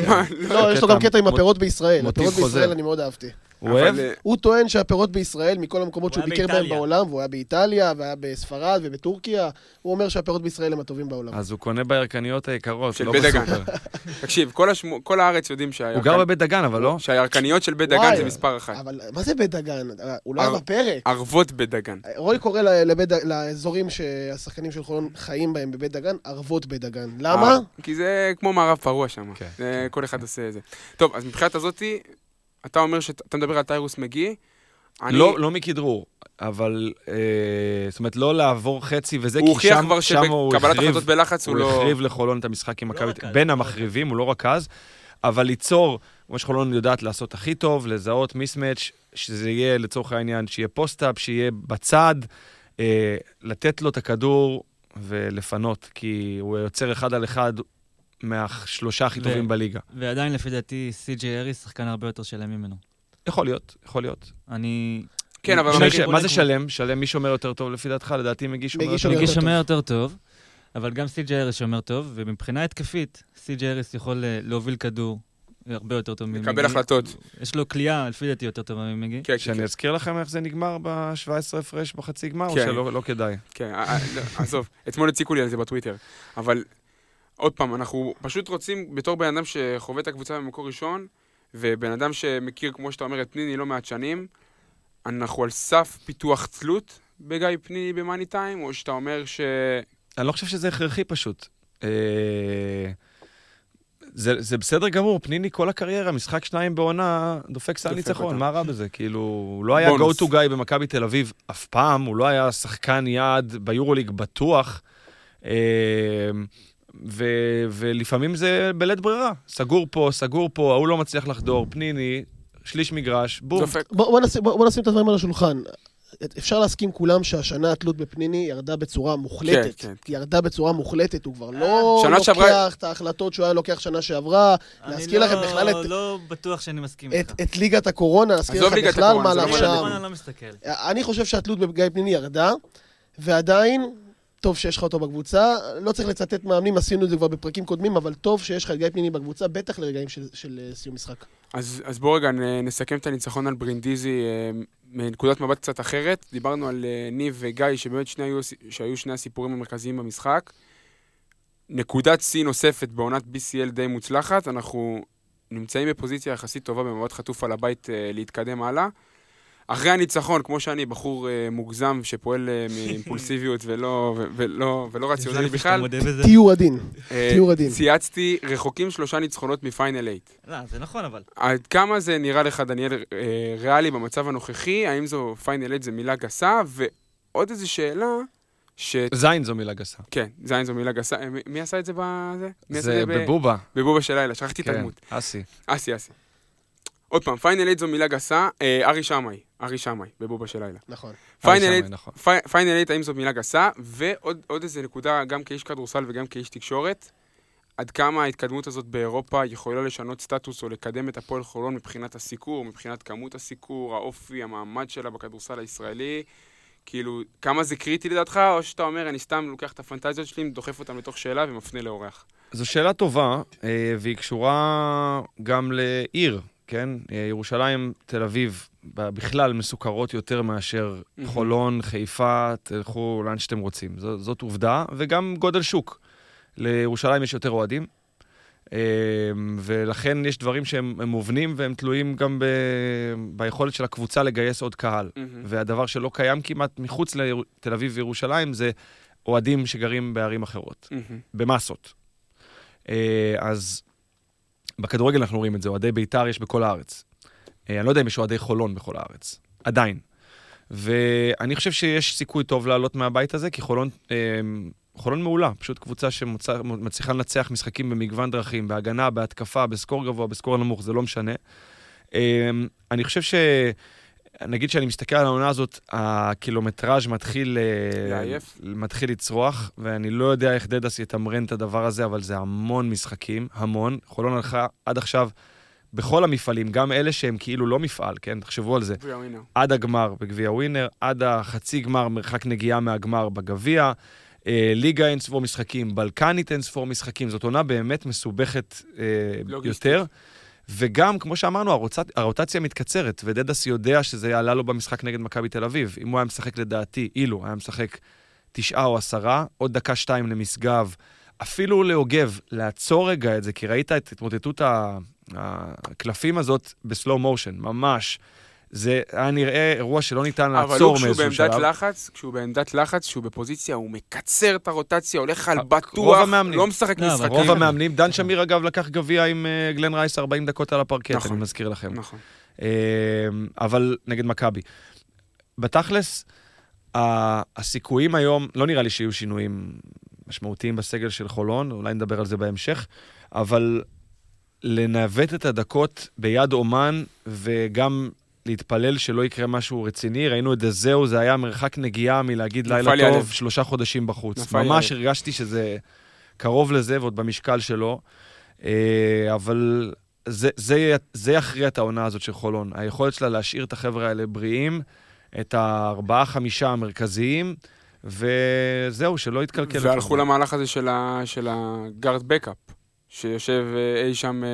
לא, יש לו גם קטע עם הפירות בישראל. הפירות בישראל. אני מאוד אהבתי. הוא אוהב? אה, הוא טוען שהפירות בישראל, מכל המקומות הוא שהוא ביקר בהם. בעולם, והוא היה באיטליה, והיה בספרד ובטורקיה, הוא אומר שהפירות בישראל הם הטובים בעולם. אז הוא קונה בירקניות היקרות, של לא בית דגן. בסופר. תקשיב, כל הארץ יודעים שהירקנ- הוא גר בבית דגן, אבל לא? שהירקניות של בית דגן זה מספר אחת. אבל מה זה בית דגן? הוא לא היה בפרק. ערבות בית דגן. רוי קורא לאזורים שהשחקנים של חולון חיים בהם בבית דגן, ערבות בית דגן. למה? אה, כי זה כמו מערב פרוע שם. כן, זה- כל אחד עושה את זה. טוב, אז מבחינת הזאתי, אתה אומר שאתה מדבר על טיירוס מגי. אני- לא, לא מכדרור, אבל, אה, זאת אומרת, לא לעבור חצי וזה, הוא כי שם, כבר שם הוא החריב, החלטות בלחץ הוא הוא לא... החריב לחולון את המשחק עם הוא מכבי, לא בין הוא לא המחריבים, הוא לא רכז, אבל ליצור, כמו שחולון יודעת לעשות הכי טוב, לזהות מיסמץ', שזה יהיה לצורך העניין, שיהיה פוסט-אפ, שיהיה בצד, אה, לתת לו את הכדור ולפנות, כי הוא יוצר אחד על אחד מהשלושה הכי ו- טובים בליגה. ועדיין, לפי דעתי, סי.ג'יי אריס שחקן הרבה יותר שלם ממנו. יכול להיות, יכול להיות. אני... כן, אבל מגי- ש- מה זה שלם? שלם מי שומר יותר טוב לפי דעתך? לדעתי מגי שומר מגי יותר טוב. מגיש יותר שומר יותר טוב, אבל גם סי.ג'יי אריס שומר טוב, ומבחינה התקפית, סי.ג'יי אריס יכול אה, להוביל כדור הרבה יותר טוב ממגי. לקבל החלטות. יש לו כליאה, לפי דעתי, יותר טובה ממגי. כן, כן, שאני כן. אזכיר לכם איך זה נגמר ב-17 הפרש בחצי גמר, או כן. שלא לא כדאי? כן, לא, עזוב, אתמול הציקו לי על זה בטוויטר. אבל עוד פעם, אנחנו פשוט רוצים, בתור בן אדם שחווה את הקבוצה במקור ראשון, ובן אדם שמכיר, כמו שאתה אומר, את פניני לא מעט שנים, אנחנו על סף פיתוח תלות בגיא פניני במאני טיים, או שאתה אומר ש... אני לא חושב שזה הכרחי פשוט. אה, זה, זה בסדר גמור, פניני כל הקריירה, משחק שניים בעונה, דופק סל ניצחון. מה רע בזה? כאילו, הוא לא היה go to guy במכבי תל אביב אף פעם, הוא לא היה שחקן יעד ביורוליג בטוח. אה, ו, ולפעמים זה בלית ברירה, סגור פה, סגור פה, ההוא לא מצליח לחדור, פניני, שליש מגרש, בום. בוא, בוא, נשים, בוא, בוא נשים את הדברים על השולחן. אפשר להסכים כולם שהשנה התלות בפניני ירדה בצורה מוחלטת. כן, כן. היא ירדה בצורה מוחלטת, הוא כבר לא שנה לוקח שעברה- את ההחלטות שהוא היה לוקח שנה שעברה. להזכיר אני לכם לא- בכלל את- לא בטוח שאני מסכים את, איתך. את ליגת הקורונה, להזכיר לכם בכלל מה לא. שם. אני לא מסתכל. אני חושב שהתלות בגיא פניני ירדה, ועדיין, טוב שיש לך אותו בקבוצה. לא צריך לצטט מאמנים, עשינו את זה כבר בפרקים קודמים, אבל טוב שיש לך את גיא פניני בקבוצה, בטח לרגעים של, של אה, סיום משחק. אז, אז בואו רגע נסכם את הניצחון על ברינדיזי אה, מנקודת מבט קצת אחרת. דיברנו על אה, ניב וגיא, שבאמת שני היו, שהיו שני הסיפורים המרכזיים במשחק. נקודת שיא נוספת בעונת BCL די מוצלחת, אנחנו נמצאים בפוזיציה יחסית טובה במבט חטוף על הבית להתקדם הלאה. אחרי הניצחון, כמו שאני, בחור אה, מוגזם שפועל אה, מאימפולסיביות ולא, ו- ולא, ולא רציונלי בכלל. תהיו עדין. אה, תהיו עדין. צייצתי רחוקים שלושה ניצחונות מפיינל 8. לא, זה נכון, אבל. עד כמה זה נראה לך, דניאל, אה, ריאלי במצב הנוכחי? האם זו פיינל 8 זה מילה גסה? ועוד איזו שאלה, ש... זין זו מילה גסה. כן, זין זו מילה גסה. אה, מי- מי עשה את זה בזה? מי עשה זה את זה ב- בבובה. בבובה של לילה? שכחתי את כן, הדמות. אסי. אסי, אסי. עוד פעם, פיינל 8 זו מילה גסה. אה, ארי שמאי, ארי שמאי, בבובה של לילה. נכון. פיינל ארי 8, שמאי, נכון. פי- פיינל 8, האם זו מילה גסה? ועוד עוד איזה נקודה, גם כאיש כדורסל וגם כאיש תקשורת, עד כמה ההתקדמות הזאת באירופה יכולה לשנות סטטוס או לקדם את הפועל חולון מבחינת הסיקור, מבחינת כמות הסיקור, האופי, המעמד שלה בכדורסל הישראלי? כאילו, כמה זה קריטי לדעתך, או שאתה אומר, אני סתם לוקח את הפנטזיות שלי, דוחף אותן לתוך שאלה ומפנה לאורח? זו שאלה טובה, אה, והיא קשורה גם לעיר, כן? אה, ירושלים, תל אביב, בכלל מסוכרות יותר מאשר מהמם. חולון, חיפה, תלכו לאן שאתם רוצים. זו, זאת עובדה, וגם גודל שוק. לירושלים יש יותר אוהדים, אה, ולכן יש דברים שהם הם מובנים והם תלויים גם ב, ביכולת של הקבוצה לגייס עוד קהל. מהמם. והדבר שלא קיים כמעט מחוץ לתל אביב וירושלים זה אוהדים שגרים בערים אחרות. מהמם. במסות. אה, אז בכדורגל אנחנו רואים את זה, אוהדי בית"ר יש בכל הארץ. אה, אני לא יודע אם יש אוהדי חולון בכל הארץ, עדיין. ואני חושב שיש סיכוי טוב לעלות מהבית הזה, כי חולון, אה, חולון מעולה, פשוט קבוצה שמצליחה לנצח משחקים במגוון דרכים, בהגנה, בהתקפה, בסקור גבוה, בסקור נמוך, זה לא משנה. אה, אני חושב ש... נגיד שאני מסתכל על העונה הזאת, הקילומטראז' מתחיל, אה, לעייף? מתחיל לצרוח, ואני לא יודע איך דדס יתמרן את הדבר הזה, אבל זה המון משחקים, המון. חולון הלכה עד עכשיו בכל המפעלים, גם אלה שהם כאילו לא מפעל, כן? תחשבו על זה. עד הגמר בגביע ווינר, עד החצי גמר, מרחק נגיעה מהגמר בגביע, אה, ליגה אין ספור משחקים, בלקנית אין ספור משחקים, זאת עונה באמת מסובכת אה. יותר. וגם, כמו שאמרנו, הרוטצ... הרוטציה מתקצרת, ודדס יודע שזה יעלה לו במשחק נגד מכבי תל אביב. אם הוא היה משחק לדעתי, אילו היה משחק תשעה או עשרה, עוד דקה-שתיים למשגב, אפילו ליוגב, לעצור רגע את זה, כי ראית את התמוטטות הקלפים הזאת בסלואו מושן, ממש. זה היה נראה אירוע שלא ניתן אבל לעצור הוא כשהוא מאיזשהו בעמדת שלב. לחץ, כשהוא בעמדת לחץ, כשהוא בפוזיציה, הוא מקצר את הרוטציה, הולך על בטוח, המאמנים. לא משחק לא, אבל משחקים. רוב המאמנים, דן שמיר אגב לקח גביע עם אה, גלן רייס 40 דקות על הפרקט, נכון. אני מזכיר לכם. נכון. אה, אבל נגד מכבי. בתכלס, ה- הסיכויים היום, לא נראה לי שיהיו שינויים משמעותיים בסגל של חולון, אולי נדבר על זה בהמשך, אבל לנווט את הדקות ביד אומן, וגם להתפלל שלא יקרה משהו רציני. ראינו את דזהו, זה היה מרחק נגיעה מלהגיד לילה לי טוב, הלב. שלושה חודשים בחוץ. ממש הלב. הרגשתי שזה קרוב לזה, ועוד במשקל שלו. אה, אבל זה, זה, זה יכריע את העונה הזאת של חולון. היכולת שלה להשאיר את החבר'ה האלה בריאים, את הארבעה-חמישה המרכזיים, וזהו, שלא יתקלקל. והלכו. למהלך הזה של ה- של הגארד בקאפ, שיושב אה, אי שם אה,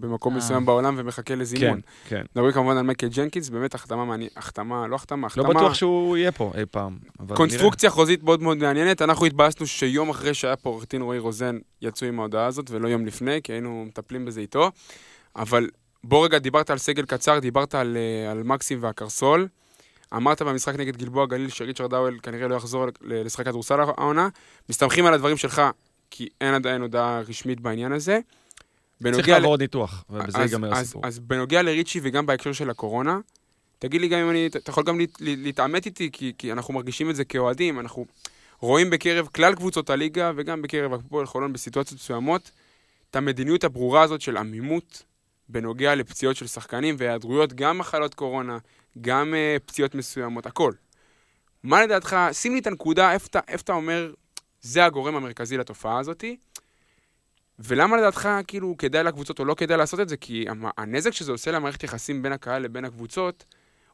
במקום אה. מסוים בעולם ומחכה לזימון. כן, כן. מדברים כמובן על מייקל ג'נקינס, באמת החתמה מעניינת, החתמה, לא החתמה, לא החתמה, בטוח שהוא יהיה פה אי פעם. קונסטרוקציה חוזית מאוד מאוד מעניינת. אנחנו התבאסנו שיום אחרי שהיה פה עורך דין רועי רוזן, יצאו עם ההודעה הזאת, ולא יום לפני, כי היינו מטפלים בזה איתו. אבל בוא רגע, דיברת על סגל קצר, דיברת על, על מקסים והקרסול. אמרת במשחק נגד גלבוע גליל שריצ'רד האוול כנראה לא יחזור לשחק כדורסל העונה. מסתמכים על הדברים שלך, כי אין עדיין הודעה רשמית בעניין הזה. צריך ל- לעבור עוד ניתוח, ובזה אז- ייגמר אז- הסיפור. אז בנוגע לריצ'י וגם בהקשר של הקורונה, תגיד לי גם אם אני, אתה יכול גם להת- להתעמת איתי, כי, כי אנחנו מרגישים את זה כאוהדים, אנחנו רואים בקרב כלל קבוצות הליגה וגם בקרב הפועל חולון בסיטואציות מסוימות, את המדיניות הברורה הזאת של עמימות בנוגע לפציעות של שחקנים והיעדרויות, גם מחלות קורונה, גם uh, פציעות מסוימות, הכל. מה לדעתך, שים לי את הנקודה, איפה אתה אומר, זה הגורם המרכזי לתופעה הזאתי, ולמה לדעתך, כאילו, כדאי לקבוצות או לא כדאי לעשות את זה? כי הנזק שזה עושה למערכת יחסים בין הקהל לבין הקבוצות,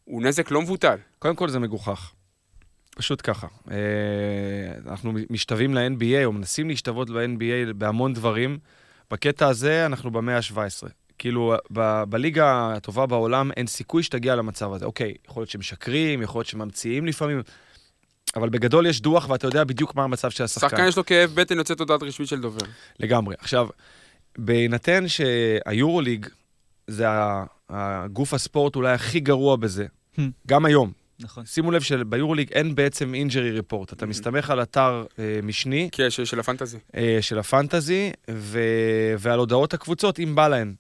הוא נזק לא מבוטל. קודם כל זה מגוחך. פשוט ככה. אה, אנחנו משתווים ל-NBA, או מנסים להשתוות ל-NBA בהמון דברים. בקטע הזה אנחנו במאה ה-17. כאילו, ב- בליגה הטובה בעולם אין סיכוי שתגיע למצב הזה. אוקיי, יכול להיות שמשקרים, יכול להיות שממציאים לפעמים, אבל בגדול יש דוח ואתה יודע בדיוק מה המצב של השחקן. שחקן יש לו כאב בטן יוצאת הודעת רשמית של דובר. לגמרי. עכשיו, בהינתן שהיורוליג זה הגוף הספורט אולי הכי גרוע בזה, Hmm. גם היום. נכון. שימו לב שביורוליג אין בעצם injury report. אתה מסתמך על אתר אה, משני כן, של, של ה fantasy. אה, של ה fantasy, ו... ועל הודעות הקבוצות, אם בא להן.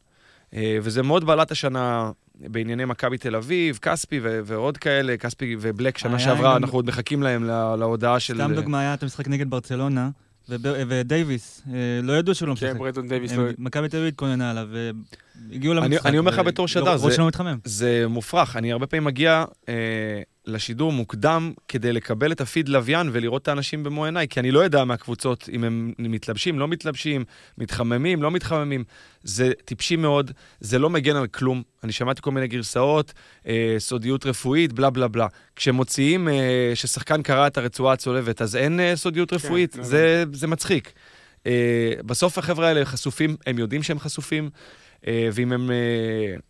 אה, וזה מאוד בלט השנה בענייני מכבי תל אביב, כספי ו... ועוד כאלה, כספי ובלק שנה שעברה, גם- אנחנו עוד מחכים להם לה... להודעה של... סתם דוגמה, היה את המשחק נגד ברצלונה, וב- ודייוויס, אה, לא ידעו שהוא לא כן, משחק. ברדון דייוויס לא... מכבי תל אביב התכוננה עליו, והגיעו אני- למשחק. אני אומר לך ו- בתור שדר, זה- שלנו מתחמם. זה מופרך. אני הרבה פעמים מגיע אה, לשידור מוקדם כדי לקבל את הפיד לוויין ולראות את האנשים במו עיניי, כי אני לא יודע מהקבוצות אם הם מתלבשים, לא מתלבשים, מתחממים, לא מתחממים. זה טיפשי מאוד, זה לא מגן על כלום. אני שמעתי כל מיני גרסאות, אה, סודיות רפואית, בלה בלה בלה. כשמוציאים אה, ששחקן קרא את הרצועה הצולבת, אז אין אה, סודיות רפואית, לא זה, זה מצחיק. אה, בסוף החבר'ה האלה חשופים, הם יודעים שהם חשופים. אה, ואם הם אה,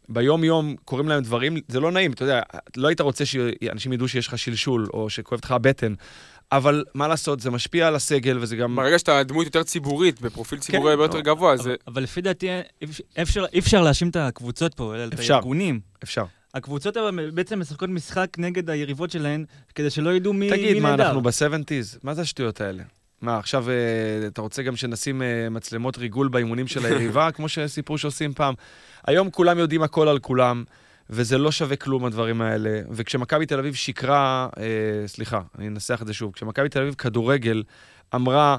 ביום-יום קוראים להם דברים, זה לא נעים, אתה יודע, לא היית רוצה שאנשים ידעו שיש לך שלשול, או שכואבת לך הבטן, אבל מה לעשות, זה משפיע על הסגל, וזה גם... ברגע שאתה דמות יותר ציבורית, בפרופיל ציבורי כן, הרבה יותר לא. גבוה, זה... אבל- לפי דעתי, אי אפשר- להאשים את הקבוצות פה, אלא את. הארגונים. אפשר. הקבוצות אבל בעצם משחקות משחק נגד היריבות שלהן, כדי שלא ידעו מי תגיד, מי מה, נהדר. אנחנו ב-70's? מה זה השטויות האלה? מה, עכשיו אה, אתה רוצה גם שנשים אה, מצלמות ריגול באימונים של היריבה, כמו שסיפרו שעושים פעם? היום כולם יודעים הכל על כולם, וזה לא שווה כלום, הדברים האלה. וכשמכבי תל אביב שיקרה, אה, סליחה, אני אנסח את זה שוב, כשמכבי תל אביב כדורגל אמרה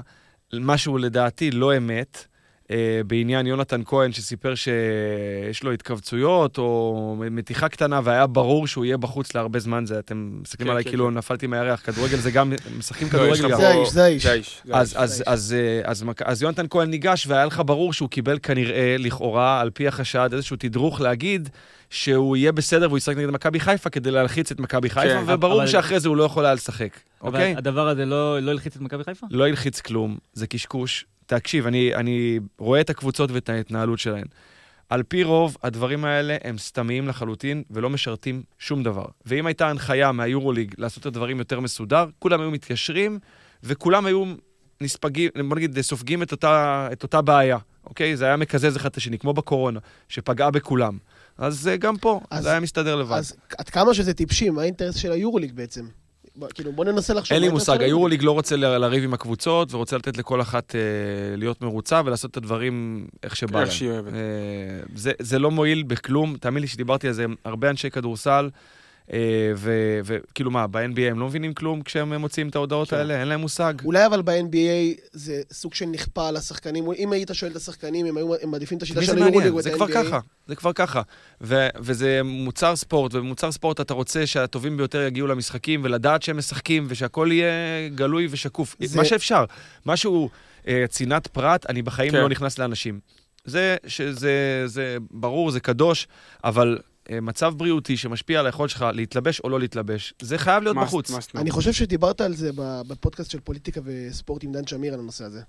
משהו לדעתי לא אמת, בעניין יונתן כהן, שסיפר שיש לו התכווצויות או מתיחה קטנה, והיה ברור שהוא יהיה בחוץ להרבה זמן, זה אתם מסתכלים כן, עליי כן, כאילו כן. נפלתי מהירח, כדורגל זה גם, משחקים לא, כדורגל גם. זה האיש, זה האיש. זה האיש. זה אז, האיש. אז, אז, אה, אז, אז יונתן כהן ניגש, והיה לך ברור שהוא קיבל כנראה, לכאורה, על פי החשד, איזשהו תדרוך להגיד שהוא יהיה בסדר והוא ישחק נגד מכבי חיפה כדי להלחיץ את מכבי חיפה, כן, וברור אבל- שאחרי זה הוא לא יכול היה לשחק, אבל אוקיי? הדבר הזה לא לא הלחיץ את מכבי חיפה? לא הלחיץ כלום, זה קשקוש. תקשיב, אני, אני רואה את הקבוצות ואת ההתנהלות שלהן. על פי רוב, הדברים האלה הם סתמיים לחלוטין ולא משרתים שום דבר. ואם הייתה הנחיה מהיורוליג לעשות את הדברים יותר מסודר, כולם היו מתיישרים וכולם היו נספגים, בוא נגיד, סופגים את אותה, את אותה בעיה, אוקיי? זה היה מקזז אחד את השני, כמו בקורונה, שפגעה בכולם. אז אה, גם פה, אז- זה היה מסתדר לבד. אז עד כמה שזה טיפשי, מה האינטרס של היורוליג בעצם? כאילו, בוא ננסה לחשוב. אין לי מושג, היורוליג לא רוצה ל- לריב עם הקבוצות, ורוצה לתת לכל אחת אה, להיות מרוצה ולעשות את הדברים איך שבא להם. איך שהיא אוהבת. אה, זה, זה לא מועיל בכלום, תאמין לי שדיברתי על זה עם הרבה אנשי כדורסל, וכאילו מה, ב-NBA הם לא מבינים כלום כשהם מוציאים את ההודעות כן. האלה? אין להם מושג. אולי אבל ב-NBA זה סוג של נכפה על השחקנים. אם היית שואל את השחקנים, הם היו הם מעדיפים את השיטה של זה היורוליג מעניין? או את זה כבר ה-NBA. ככה, זה כבר ככה. ו- וזה מוצר ספורט, ובמוצר ספורט אתה רוצה שהטובים ביותר יגיעו למשחקים, ולדעת שהם משחקים, ושהכול יהיה גלוי ושקוף. זה- מה שאפשר. משהו, אה, צנעת פרט, אני בחיים כן. לא נכנס לאנשים. זה, שזה, זה ברור, זה קדוש, אבל אה, מצב בריאותי שמשפיע על היכולת שלך להתלבש או לא להתלבש, זה חייב להיות Must- בחוץ. must. אני חושב שדיברת על זה ב- בפודקאסט של פוליטיקה וספורט עם דן שמיר על הנושא הזה.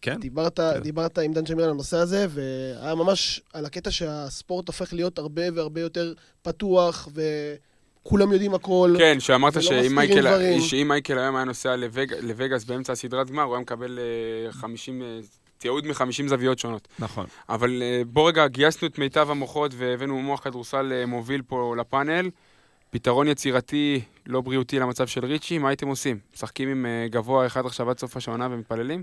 כן? דיברת, כן. דיברת עם דן שמיר על הנושא הזה, והיה ממש על הקטע שהספורט הופך להיות הרבה והרבה יותר פתוח, וכולם יודעים הכל. כן, שאמרת שאם מייקל. שאם מייקל היום היה נוסע לווג, לווגאס באמצע הסדרת גמר, הוא היה מקבל אה, 50, אה, תיעוד מ-50 זוויות שונות. נכון. אבל אה, בוא רגע, גייסנו את מיטב המוחות והבאנו מוח כדורסל אה, מוביל פה לפאנל. פתרון יצירתי, לא בריאותי למצב של ריצ'י, מה הייתם עושים? משחקים עם אה, גבוה אחד עכשיו עד סוף השעונה ומתפללים?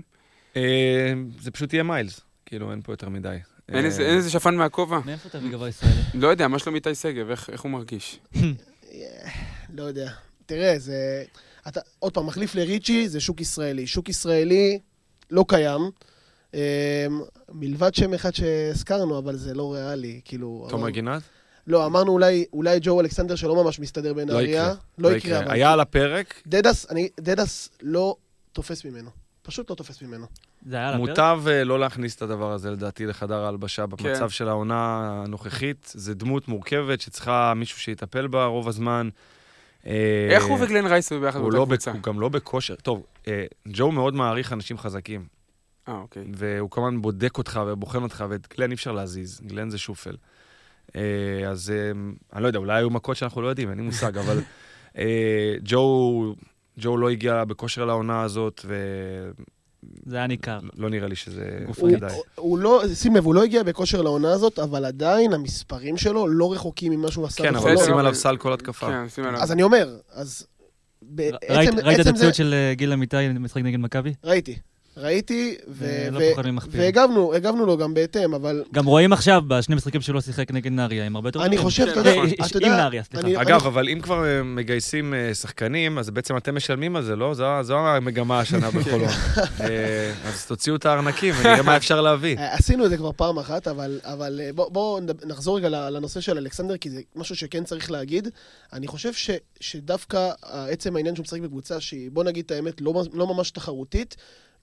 זה פשוט יהיה מיילס. כאילו, אין פה יותר מדי. אין איזה- שפן מהכובע? מאיפה תביא גבוה ישראלי? לא יודע, מה שלום איתי שגב, איך איך הוא מרגיש? לא יודע. תראה, זה... אתה, עוד פעם, מחליף לריצ'י זה שוק ישראלי. שוק ישראלי לא קיים. אמ, מלבד שם אחד שהזכרנו, אבל זה לא ריאלי, כאילו... תומר גינת? לא, אמרנו אולי, אולי ג'ו אלכסנדר שלא ממש מסתדר בנהריה. יקרה. לא יקרה, אבל... היה על הפרק, דדס, אני, דדס לא תופס ממנו. פשוט לא תופס ממנו. זה היה על הפרק? מוטב אה, לא להכניס את הדבר הזה, לדעתי, לחדר ההלבשה כן. במצב של העונה הנוכחית. זו דמות מורכבת שצריכה מישהו שיטפל בה רוב הזמן. אה, איך הוא וגלן רייס היו ביחד באותה לא קבוצה? הוא גם לא בכושר. טוב, אה, ג'ו מאוד מעריך אנשים חזקים, אה, אוקיי. והוא הזמן בודק אותך ובוחן אותך, ואת גלן אי אפשר להזיז, גלן זה שופל. אה, אז אה, אני לא יודע, אולי היו מכות שאנחנו לא יודעים, אין לי מושג, אבל אה, ג'ו, ג'ו לא הגיע בכושר לעונה הזאת, זה היה ניכר. ולא נראה לי שזה כדאי. הוא, הוא לא, שים לב, הוא לא הגיע בכושר לעונה הזאת, אבל עדיין המספרים שלו לא רחוקים ממה שהוא עשה כן, אבל. בסדר, שים עליו סל כל התקפה. כן, שים עליו. אז אני אומר, אז... ראית בעצם, ראית את הציוד של אה, גיל אמיתי משחק נגד מכבי? ראיתי. ראיתי, ו- ולא ו- פחות ממחפיר. והגבנו, הגבנו לו גם בהתאם, אבל גם רואים עכשיו, בשני משחקים שלו שיחק נגד נהריה, הם הרבה יותר אני. חושב, כן, אתה יודע, נכון. אה, אתה עם יודע, נהריה, סליחה. אגב, אבל אם כבר אה, מגייסים אה, שחקנים, אז בעצם אתם משלמים על זה, לא? זו- המגמה השנה בחולון. אה, אז תוציאו את הארנקים ונראה מה אפשר להביא. אה, עשינו את זה כבר פעם אחת, אבל, אה, בואו נחזור רגע לנושא של אלכסנדר, כי זה משהו שכן צריך להגיד. אני חושב שדווקא עצם העניין שהוא משחק בקבוצה שהיא, בוא נגיד את האמת, לא, לא ממש תחרותית,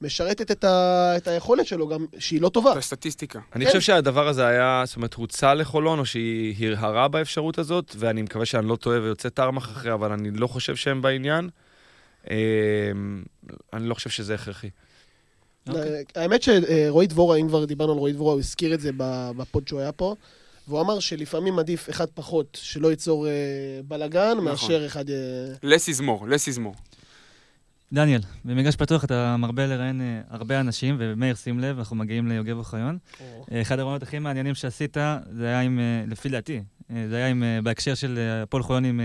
משרתת את, ה, את היכולת שלו גם, שהיא לא טובה. את הסטטיסטיקה. אני כן. חושב שהדבר הזה היה, זאת אומרת, הוצע לחולון, או שהיא הרהרה באפשרות הזאת, ואני מקווה שאני לא טועה ויוצא תרמח אחרי, אבל אני לא חושב שהם בעניין. אה, אני לא חושב שזה הכרחי. אוקיי. אה, האמת שרועי דבורה, אם כבר דיברנו על רועי דבורה, הוא הזכיר את זה ב- בפוד שהוא היה פה, והוא אמר שלפעמים עדיף אחד פחות, שלא ייצור אה, בלאגן, נכון. מאשר אחד... אה, less is more, less is more. דניאל, במגרש פתוח אתה מרבה לראיין אה, הרבה אנשים, ומאיר, שים לב, אנחנו מגיעים ליוגב אוחיון. אה, אחד הרעיונות הכי מעניינים שעשית, זה היה עם, אה, לפי דעתי, זה היה עם, בהקשר של הפועל חולון עם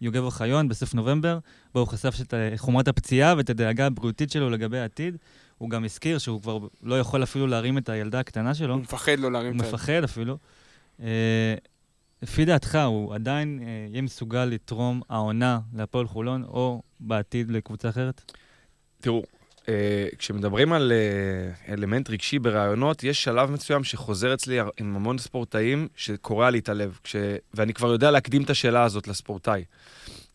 יוגב אוחיון בסוף נובמבר, בו הוא חשף את חומרת הפציעה ואת הדאגה הבריאותית שלו לגבי העתיד. הוא גם הזכיר שהוא כבר לא יכול אפילו להרים את הילדה הקטנה שלו. הוא מפחד לא להרים הוא את היד. מפחד אפילו. לפי דעתך, הוא עדיין אה, יהיה מסוגל לתרום העונה להפועל חולון, או בעתיד לקבוצה אחרת? תראו, אה, כשמדברים על אה, אלמנט רגשי ברעיונות, יש שלב מסוים שחוזר אצלי עם המון ספורטאים שקורע לי את הלב, כש... ואני כבר יודע להקדים את השאלה הזאת לספורטאי.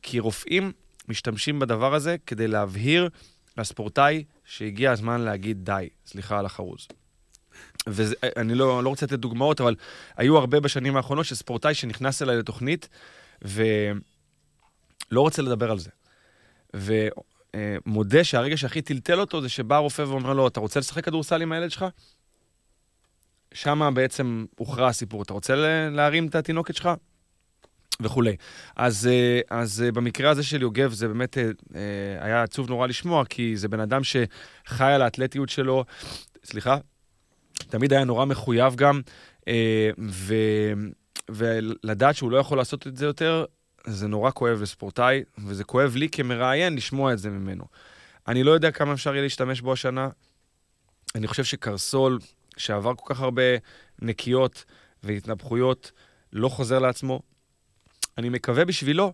כי רופאים משתמשים בדבר הזה כדי להבהיר לספורטאי שהגיע הזמן להגיד די, סליחה על החרוז. ואני לא, לא רוצה לתת דוגמאות, אבל היו הרבה בשנים האחרונות של ספורטאי שנכנס אליי לתוכנית ולא רוצה לדבר על זה. ומודה שהרגע שהכי טלטל אותו זה שבא הרופא ואומר לו, אתה רוצה לשחק כדורסל עם הילד שלך? שם בעצם הוכרע הסיפור. אתה רוצה להרים את התינוקת שלך? וכולי. אז, אה, אז אה, במקרה הזה של יוגב זה באמת אה, היה עצוב נורא לשמוע, כי זה בן אדם שחי על האתלטיות שלו, סליחה, תמיד היה נורא מחויב גם, אה, ו, ולדעת שהוא לא יכול לעשות את זה יותר, זה נורא כואב לספורטאי, וזה כואב לי כמראיין לשמוע את זה ממנו. אני לא יודע כמה אפשר יהיה להשתמש בו השנה. אני חושב שקרסול, שעבר כל כך הרבה נקיות והתנפחויות, לא חוזר לעצמו. אני מקווה בשבילו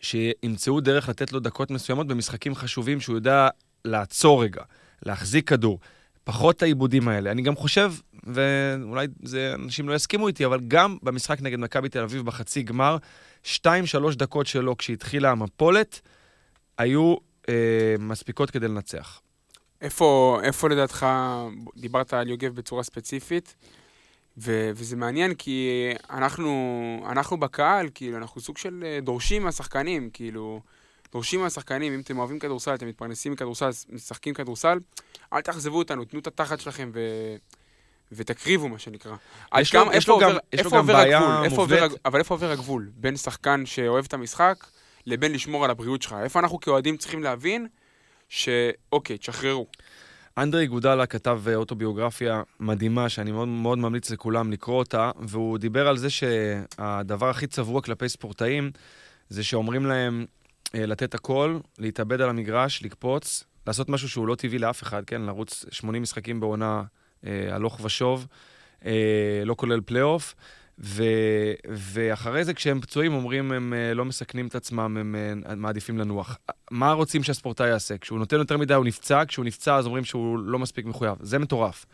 שימצאו דרך לתת לו דקות מסוימות במשחקים חשובים שהוא יודע לעצור רגע, להחזיק כדור, פחות את העיבודים האלה. אני גם חושב, ואולי זה, אנשים לא יסכימו איתי, אבל גם במשחק נגד מכבי תל אביב בחצי גמר, שתיים, שלוש דקות שלו כשהתחילה המפולת, היו אה, מספיקות כדי לנצח. איפה, איפה לדעתך, דיברת על יוגב בצורה ספציפית, ו, וזה מעניין כי אנחנו, אנחנו בקהל, כאילו, אנחנו סוג של אה, דורשים מהשחקנים, כאילו, דורשים מהשחקנים, אם אתם אוהבים כדורסל, אתם מתפרנסים מכדורסל, משחקים כדורסל, אל תאכזבו אותנו, תנו את התחת שלכם ו... ותקריבו, מה שנקרא. יש לו- כמה- יש לו גם- עובר- יש לו גם עובר בעיה הגבול? איפה עובר מובנית. הג- אבל איפה עובר הגבול בין שחקן שאוהב את המשחק לבין לשמור על הבריאות שלך? איפה אנחנו כאוהדים צריכים להבין שאוקיי, תשחררו. אנדרי גודלה כתב אה, אוטוביוגרפיה מדהימה, שאני מאוד מאוד ממליץ לכולם לקרוא אותה, והוא דיבר על זה שהדבר הכי צבוע כלפי ספורטאים, זה שאומרים להם לתת הכל, להתאבד על המגרש, לקפוץ, לעשות משהו שהוא לא טבעי לאף אחד, כן? לרוץ 80 משחקים בעונה אה, הלוך ושוב, אה, לא כולל פלייאוף. ו, ואחרי זה, כשהם פצועים, אומרים הם אה, לא מסכנים את עצמם, הם אה, מעדיפים לנוח. מה רוצים שהספורטאי יעשה? כשהוא נותן יותר מדי, הוא נפצע, כשהוא נפצע, אז אומרים שהוא לא מספיק מחויב. זה מטורף.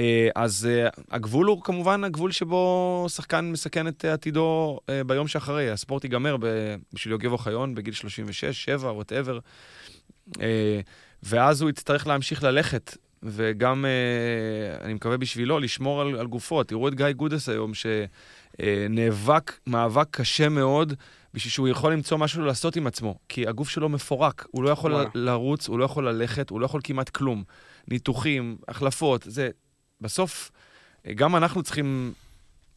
אה, אז אה, הגבול הוא כמובן הגבול שבו שחקן מסכן את עתידו אה, ביום שאחרי. הספורט ייגמר בשביל יוגב אוחיון בגיל 36, 7, whatever. ואז הוא יצטרך להמשיך ללכת, וגם, אני מקווה בשבילו, לשמור על, על גופו. תראו את גיא גודס היום, שנאבק מאבק קשה מאוד בשביל שהוא יכול למצוא משהו לעשות עם עצמו, כי הגוף שלו מפורק, הוא לא יכול וואלה. לרוץ, הוא לא יכול ללכת, הוא לא יכול כמעט כלום. ניתוחים, החלפות, זה... בסוף, אה, גם אנחנו צריכים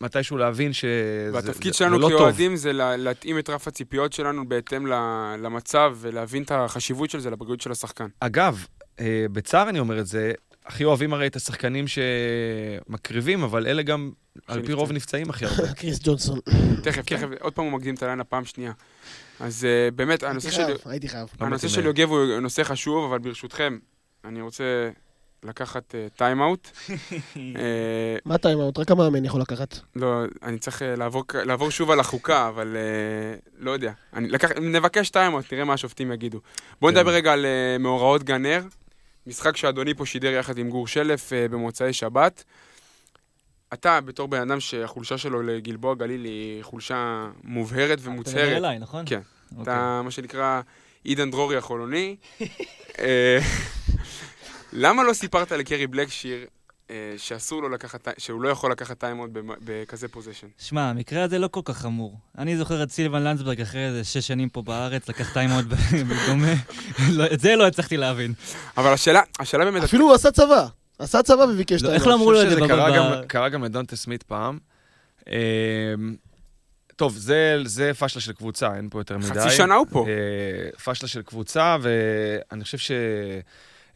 מתישהו להבין שזה והתפקיד זה- שלנו זה לא טוב. כאוהדים זה לה- להתאים את רף הציפיות שלנו בהתאם ל- למצב ולהבין את החשיבות של זה לבריאות של השחקן. אגב, אה, בצער אני אומר את זה, הכי אוהבים הרי את השחקנים שמקריבים, אבל אלה גם, על פי. רוב, נפצעים הכי הרבה. קריס ג'ונסון. תכף, תכף, עוד פעם הוא מקדים את הליין פעם שנייה. אז אה, באמת, הנושא הייתי של... חייב, הייתי חייב. הנושא של. יוגב הוא נושא חשוב, אבל ברשותכם, אני רוצה לקחת טיים-אאוט. מה טיימאוט? רק המאמן יכול לקחת. לא, אני צריך אה, לעבור, שוב על החוקה, אבל אה, לא יודע. נבקש טיים-אאוט, נראה מה השופטים יגידו. בואו כן. נדבר רגע על אה, מאורעות גן נר. משחק שאדוני פה שידר יחד עם גור שלף אה, במוצאי שבת. אתה, בתור בן אדם שהחולשה שלו לגלבוע גליל היא חולשה מובהרת אתה מדבר ומוצהרת, אליי, נכון? כן. אוקיי. אתה מה שנקרא עידן דרורי החולוני. למה לא סיפרת לקרי בלקשיר אה, שאסור לו לקחת, שהוא לא יכול לקחת טיימאוט במ- בכזה possession? שמע, המקרה הזה לא כל כך חמור. אני זוכר את סילבן לנדסברג אחרי איזה שש שנים פה בארץ, לקח טיימאוט בדומה. לא, את זה לא הצלחתי להבין. אבל השאלה, השאלה באמת, אפילו הוא עשה צבא. עשה צבא וביקש לא, טיימאוט. איך לא אמרו לו את זה קרה גם- לדונטה סמית פעם. אה, טוב, זה, זה פשלה של קבוצה, אין פה יותר מדי. חצי שנה הוא פה. אה, פשלה של קבוצה, ואני חושב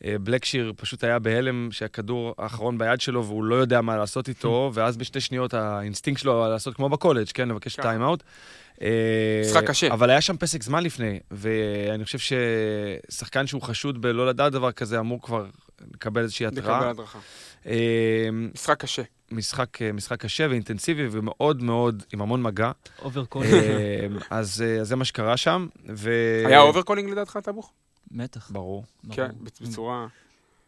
שבלקשיר פשוט היה בהלם שהכדור האחרון ביד שלו והוא לא יודע מה לעשות איתו, ואז בשתי שניות האינסטינקט שלו היה לעשות כמו בקולג', כן, לבקש ככה. טיים-אאוט. אה, משחק קשה. אבל היה שם פסק זמן לפני, ואני חושב ששחקן שהוא חשוד בלא לדעת דבר כזה אמור כבר לקבל איזושהי לקבל התראה. הדרכה. אה, משחק קשה. משחק, אה, משחק קשה ואינטנסיבי ומאוד מאוד, עם המון מגע. Overcall. אה, אז אה, אז זה מה שקרה שם, ו... היה overcalling לדעתך, טבוך? בטח. ברור. כן, בצורה...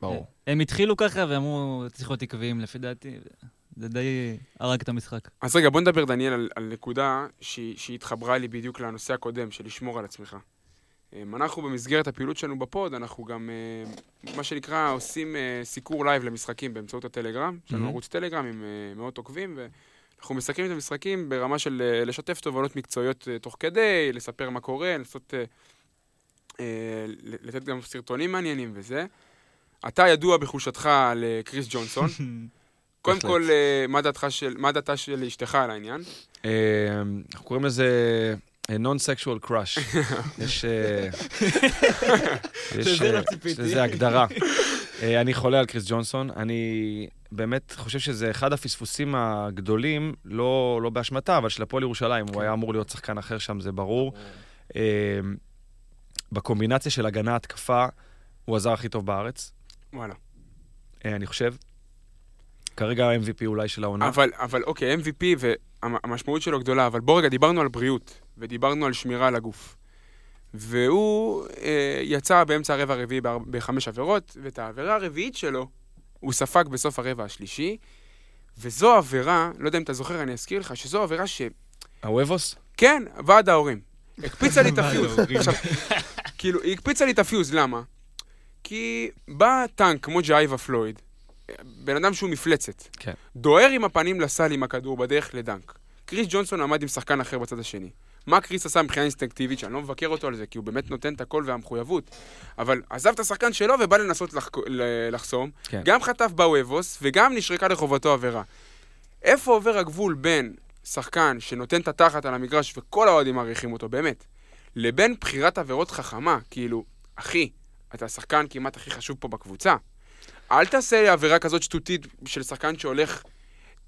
ברור. הם התחילו ככה ואמרו, צריך להיות עקביים, לפי דעתי. זה די הרג את המשחק. אז רגע, בוא נדבר, דניאל, על, על נקודה שהיא, שהיא התחברה לי בדיוק לנושא הקודם, של לשמור על עצמך. אמ, אנחנו במסגרת הפעילות שלנו בפוד, אנחנו גם, אה, מה שנקרא, עושים אה, סיקור live למשחקים באמצעות הטלגרם. יש לנו מהמם. ערוץ טלגרם עם אה, מאות עוקבים, ואנחנו מסכמים את המשחקים ברמה של אה, לשתף תובנות מקצועיות תוך כדי, לספר מה קורה, לנסות אה, אה, לתת גם סרטונים מעניינים וזה. אתה ידוע בחולשתך לקריס ג'ונסון. קודם. כל, אה, מה דעתך של- מה דעתה של אשתך על העניין? אה, אנחנו קוראים לזה אה, non-sexual crush. יש... אה, יש, לזה לא אה, הגדרה. אה, אני חולה על קריס ג'ונסון. אני באמת חושב שזה אחד הפספוסים הגדולים, לא לא באשמתה, אבל של הפועל ירושלים. הוא היה אמור להיות שחקן אחר שם, זה ברור. בקומבינציה של הגנה-התקפה, הוא הזר הכי טוב בארץ, וואלה. אה, אני חושב. כרגע ה-MVP אולי של העונה. אבל, אבל אוקיי, MVP והמשמעות שלו גדולה, אבל בוא רגע, דיברנו על בריאות, ודיברנו על שמירה על הגוף. והוא אה, יצא באמצע הרבע הרביעי בחמש עבירות, ואת העבירה הרביעית שלו הוא ספג בסוף הרבע השלישי, וזו עבירה, לא יודע אם אתה זוכר, אני אזכיר לך, שזו עבירה ש... הוובוס? כן, ועד ההורים. הקפיצה לי את הפיוז. כאילו, היא הקפיצה לי את הפיוז, למה? כי בא טנק כמו ג'איבה פלויד, בן אדם שהוא מפלצת. כן. דוהר עם הפנים לסל עם הכדור בדרך לדנק. קריס ג'ונסון עמד עם שחקן אחר בצד השני. מה קריס עשה מבחינה אינסטינקטיבית, שאני לא מבקר אותו על זה, כי הוא באמת נותן את הכל והמחויבות. אבל עזב את השחקן שלו ובא לנסות לחק... ל- לחסום. כן. גם חטף בוובוס וגם נשרקה לחובתו עבירה. איפה עובר הגבול בין שחקן שנותן את התחת על המגרש וכל האוהדים מעריכים אותו, באמת, לבין בחירת עבירות חכמה? כאילו, אחי, אתה השחקן כמעט הכי חשוב פה בקבוצה. אל תעשה עבירה כזאת שטותית של שחקן שהולך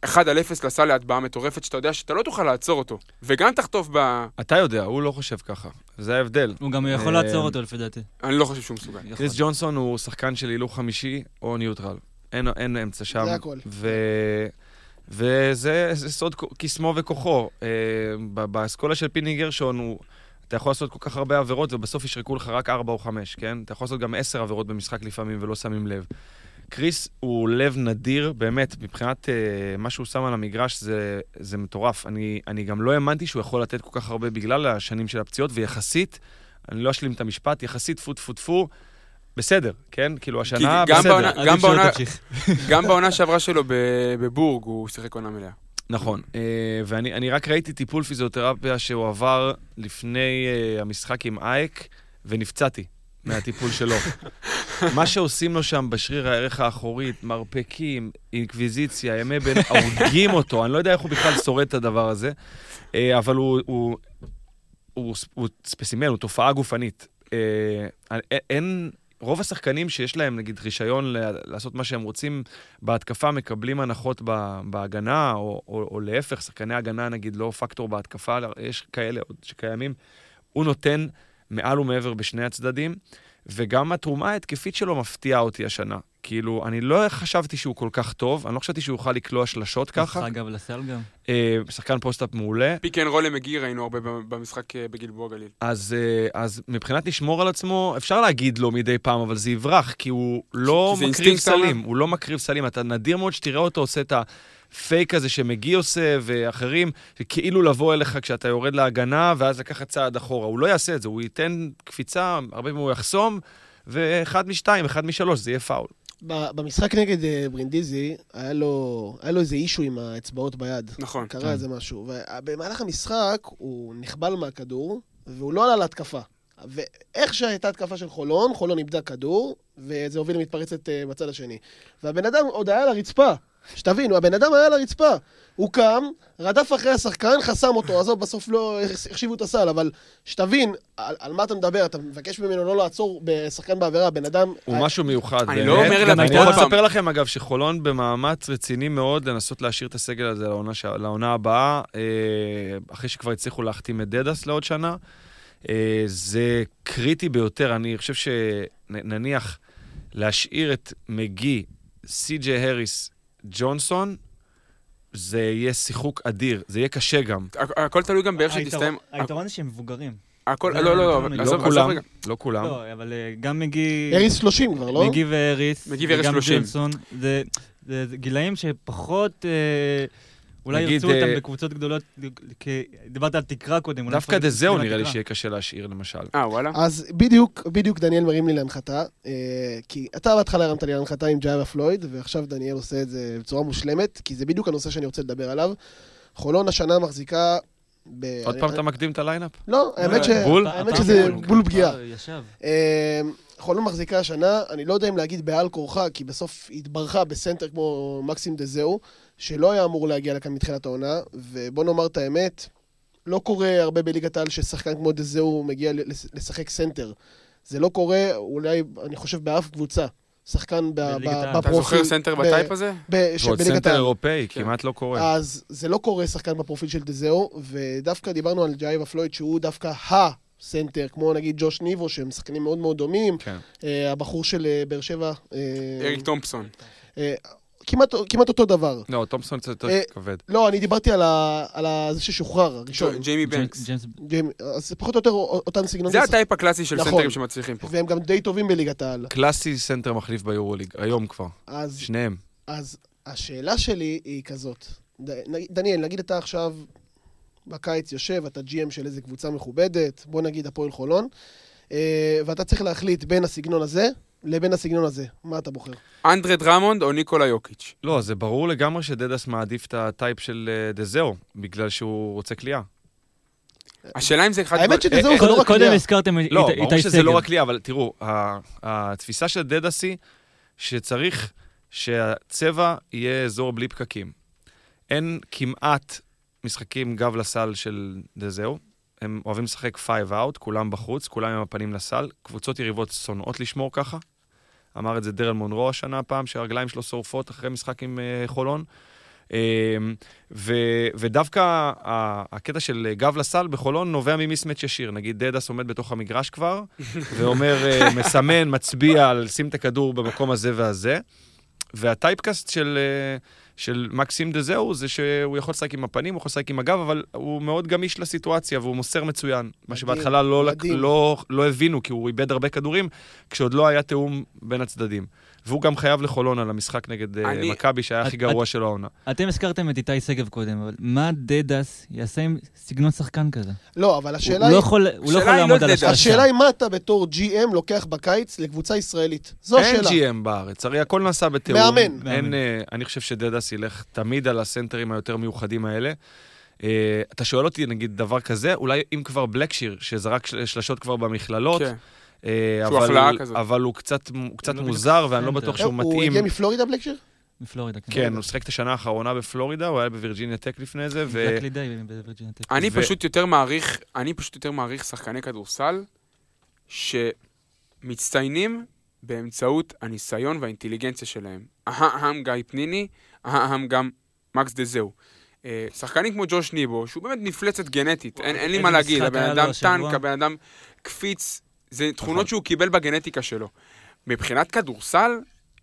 1 על 0 לסל להטבעה מטורפת, שאתה יודע שאתה לא תוכל לעצור אותו. וגם תחטוף ב... אתה יודע, הוא לא חושב ככה. זה ההבדל. הוא גם יכול אה, לעצור אותו לפי דעתי. אני לא חושב שהוא מסוגל. קריס ג'ונסון הוא שחקן של הילוך חמישי או ניוטרל. אין, אין אמצע שם. זה הכל. ו... וזה זה סוד קסמו וכוחו. אה, באסכולה של פיני גרשון, הוא, אתה יכול לעשות כל כך הרבה עבירות ובסוף ישרקו לך רק 4 או 5, כן? אתה יכול לעשות גם 10 עבירות במשחק לפעמים ולא שמים לב. קריס הוא לב נדיר, באמת, מבחינת אה, מה שהוא שם על המגרש זה, זה מטורף. אני, אני גם לא האמנתי שהוא יכול לתת כל כך הרבה בגלל השנים של הפציעות, ויחסית, אני לא אשלים את המשפט, יחסית טפו טפו טפו, בסדר, כן? כאילו, השנה גם בסדר. בעונה- גם בעונה-. גם בעונה שעברה שלו ב- בבורג הוא שיחק עונה מלאה. נכון, אה, ואני אני רק ראיתי טיפול פיזיותרפיה שהוא עבר לפני אה, המשחק עם אייק, ונפצעתי מהטיפול שלו. מה שעושים לו שם בשריר הערך האחורית, מרפקים, אינקוויזיציה, ימי בין, הורגים אותו, אני לא יודע איך הוא בכלל שורד את הדבר הזה, אה, אבל הוא, הוא, הוא, הוא ספסימן, הוא תופעה גופנית. אין... רוב השחקנים שיש להם, נגיד, רישיון לעשות מה שהם רוצים בהתקפה, מקבלים הנחות בהגנה, או, או, או להפך, שחקני הגנה, נגיד, לא פקטור בהתקפה, יש כאלה עוד שקיימים. הוא נותן מעל ומעבר בשני הצדדים, וגם התרומה ההתקפית שלו מפתיעה אותי השנה. כאילו, אני לא חשבתי שהוא כל כך טוב, אני לא חשבתי שהוא יוכל לקלוע שלשות ככה. אגב, לסל גם. אה, שחקן post-up מעולה. Pick and roll למגי ראינו הרבה במשחק אה, בגלבוע גליל. אז, אה, אז מבחינת לשמור על עצמו, אפשר להגיד לו מדי פעם, אבל זה יברח, כי הוא לא מקריב? סלים, הוא לא מקריב סלים. אתה נדיר מאוד שתראה אותו עושה את הפייק הזה שמגי עושה, ואחרים, כאילו לבוא אליך כשאתה יורד להגנה, ואז לקחת צעד אחורה. הוא לא יעשה את זה, הוא ייתן קפיצה, הרבה פעמים הוא יחסום, ואחד משתיים, אחד משלוש, זה יהיה פאול. במשחק נגד אה, ברינדיזי, היה לו היה לו איזה אישו עם האצבעות ביד. נכון. קרה איזה משהו. ובמהלך המשחק הוא נחבל מהכדור, והוא לא עלה להתקפה. ואיך שהייתה התקפה של חולון, חולון איבדה כדור, וזה הוביל למתפרצת אה, בצד השני. והבן אדם עוד היה על הרצפה. שתבינו, הבן אדם היה על הרצפה. הוא קם, רדף אחרי השחקן, חסם אותו, עזוב, בסוף לא החשיבו את הסל, אבל שתבין על, על מה אתה מדבר, אתה מבקש ממנו לא לעצור בשחקן בעבירה, הבן אדם... הוא משהו מיוחד, אני באמת. לא אומר גם אני יכול לספר לכם, אגב, שחולון במאמץ רציני מאוד לנסות להשאיר את הסגל הזה לעונה, ש... לעונה הבאה, אה, אחרי שכבר הצליחו להחתים את דדס לעוד שנה. אה, זה קריטי ביותר. אני חושב שנניח להשאיר את מגי, סי.ג'יי הריס, ג'ונסון, זה יהיה שיחוק אדיר. זה יהיה קשה גם. הכ- הכל תלוי גם באיך שתסתיים. היתרון זה שהם מבוגרים. הכל, לא, לא, לא, לא עזוב כולם, רגע. לא כולם. לא, אבל אה, גם מגי... אריס 30 כבר, לא? מגי ואריס. מגי ואריס וגם 30. ג'ונסון. זה זה- זה גילאים שפחות... אולי נגיד, ירצו אותם אה, בקבוצות גדולות, כי דיברת על תקרה קודם. דווקא דזהו תקרה. נראה לי שיהיה קשה להשאיר, למשל. אה, וואלה? אז בדיוק, בדיוק דניאל מרים לי להנחתה, אה, כי אתה בהתחלה הרמת לי להנחתה עם ג'יירה פלויד, ועכשיו דניאל עושה את זה בצורה מושלמת, כי זה בדיוק הנושא שאני רוצה לדבר עליו. חולון השנה מחזיקה... ב... עוד אני- פעם אתה מקדים את ה lineup? לא, האמת ש... בול? האמת שזה בול. בול פגיעה. אה, חולון מחזיקה השנה, אני לא יודע אם להגיד בעל כורחה, כי בסוף התברכה בסנטר כמו מקסים דזהו, שלא היה אמור להגיע לכאן מתחילת העונה, ובוא נאמר את האמת, לא קורה הרבה בליגת העל ששחקן כמו דזהו מגיע לשחק סנטר. זה לא קורה, אולי, אני חושב, באף קבוצה. שחקן ב- בליגת ב- העל. אתה בפרופיל... זוכר סנטר ב type הזה? ועוד סנטר. אירופאי, כן. כמעט לא קורה. אז זה לא קורה שחקן בפרופיל של דזאו, ודווקא דיברנו על ג'איבה פלויד, שהוא דווקא הסנטר, כמו נגיד ג'וש ניבו, שהם שחקנים מאוד מאוד דומים. כן. אה, הבחור של אה, באר שבע, אה, אריק תומפסון. כמעט, כמעט אותו דבר. לא, תומפסון קצת יותר אה, כבד. לא, אני דיברתי על, ה, על ה, זה ששוחרר, הראשון. ג'יימי בנקס. ג'יימי, אז זה פחות או יותר אותם סגנון. זה ה type הקלאסי של נכון. סנטרים שמצליחים פה. והם גם די טובים בליגת העל. קלאסי סנטר מחליף ביורוליג, היום כבר. אז, שניהם. אז השאלה שלי היא כזאת. ד, נ- דניאל, נגיד אתה עכשיו בקיץ יושב, אתה GM של איזה קבוצה מכובדת, בוא נגיד הפועל חולון, אה, ואתה צריך להחליט בין הסגנון הזה לבין הסגנון הזה. מה אתה בוחר? אנדרה דרמונד או ניקולה יוקיץ'. לא, זה ברור לגמרי שדדס מעדיף את ה type של אה, דזאו, בגלל שהוא רוצה קליעה. השאלה אם זה אחד... האמת שדזהו זה לא רק קודם קליעה. הזכרתם את לא, איתי ברור שזה לא סגל. רק קליעה, אבל תראו, התפיסה של דדס היא שצריך שהצבע יהיה אזור בלי פקקים. אין כמעט משחקים גב לסל של דזאו. הם אוהבים לשחק five out, כולם בחוץ, כולם עם הפנים לסל. קבוצות יריבות שונאות לשמור ככה. אמר את זה דרל מונרו השנה פעם, שהרגליים שלו שורפות אחרי משחק עם אה, חולון. אה, ו, ודווקא הקטע של גב לסל בחולון נובע מ mismatch ישיר. נגיד דדס עומד בתוך המגרש כבר, ואומר, אה, מסמן, מצביע על שים את הכדור במקום הזה והזה. והטייפקאסט של, אה, של מקסים דזהו זה שהוא יכול לשחק עם הפנים, הוא יכול לשחק עם הגב, אבל הוא מאוד גמיש לסיטואציה והוא מוסר מצוין. מה מדהים, שבהתחלה לא, מדהים. לא, לא הבינו, כי הוא איבד הרבה כדורים, כשעוד לא היה תיאום בין הצדדים. והוא גם חייב לחולון על המשחק נגד אה, אני- מכבי, שהיה את- הכי גרוע את- שלו העונה. אתם הזכרתם את איתי שגב קודם, אבל מה דדס יעשה עם סגנון שחקן כזה? לא, אבל הוא השאלה הוא לא היא... יכול הוא השאלה לא יכול היא לעמוד לא על. השלושה. השאלה היא מה אתה בתור GM לוקח בקיץ לקבוצה ישראלית. זו אין השאלה. GM בארץ, הרי הכל נעשה בתיאום. מאמן. אין, מאמן. אה, אני חושב שדדס ילך תמיד על הסנטרים היותר מיוחדים האלה. אה, אתה שואל אותי, נגיד, דבר כזה, אולי אם כבר בלקשיר, שזרק של- שלשות כבר במכללות, כן. אה, שהוא אבל, החלאה כזאת. אבל הוא קצת, הוא קצת לא מוזר, ואני לא. בטוח שהוא הוא מתאים. הגיע מפלורידה בלקשיר? מפלורידה, כן. כן, הוא שיחק את השנה האחרונה בפלורידה, הוא היה בווירג'יניה טק לפני זה, ו... בווירג'יניה טק. אני פשוט יותר מעריך, אני פשוט יותר מעריך שחקני כדורסל שמצטיינים באמצעות הניסיון והאינטליגנציה שלהם. אם גיא פניני, אם גם מקס דזהו. אה, שחקנים כמו ג'וש ניבו, שהוא באמת מפלצת גנטית, אין, לי מה להגיד, משחק הבן אדם? טנק, הבן אדם קפיץ, זה נכון. תכונות שהוא קיבל בגנטיקה שלו. מבחינת כדורסל,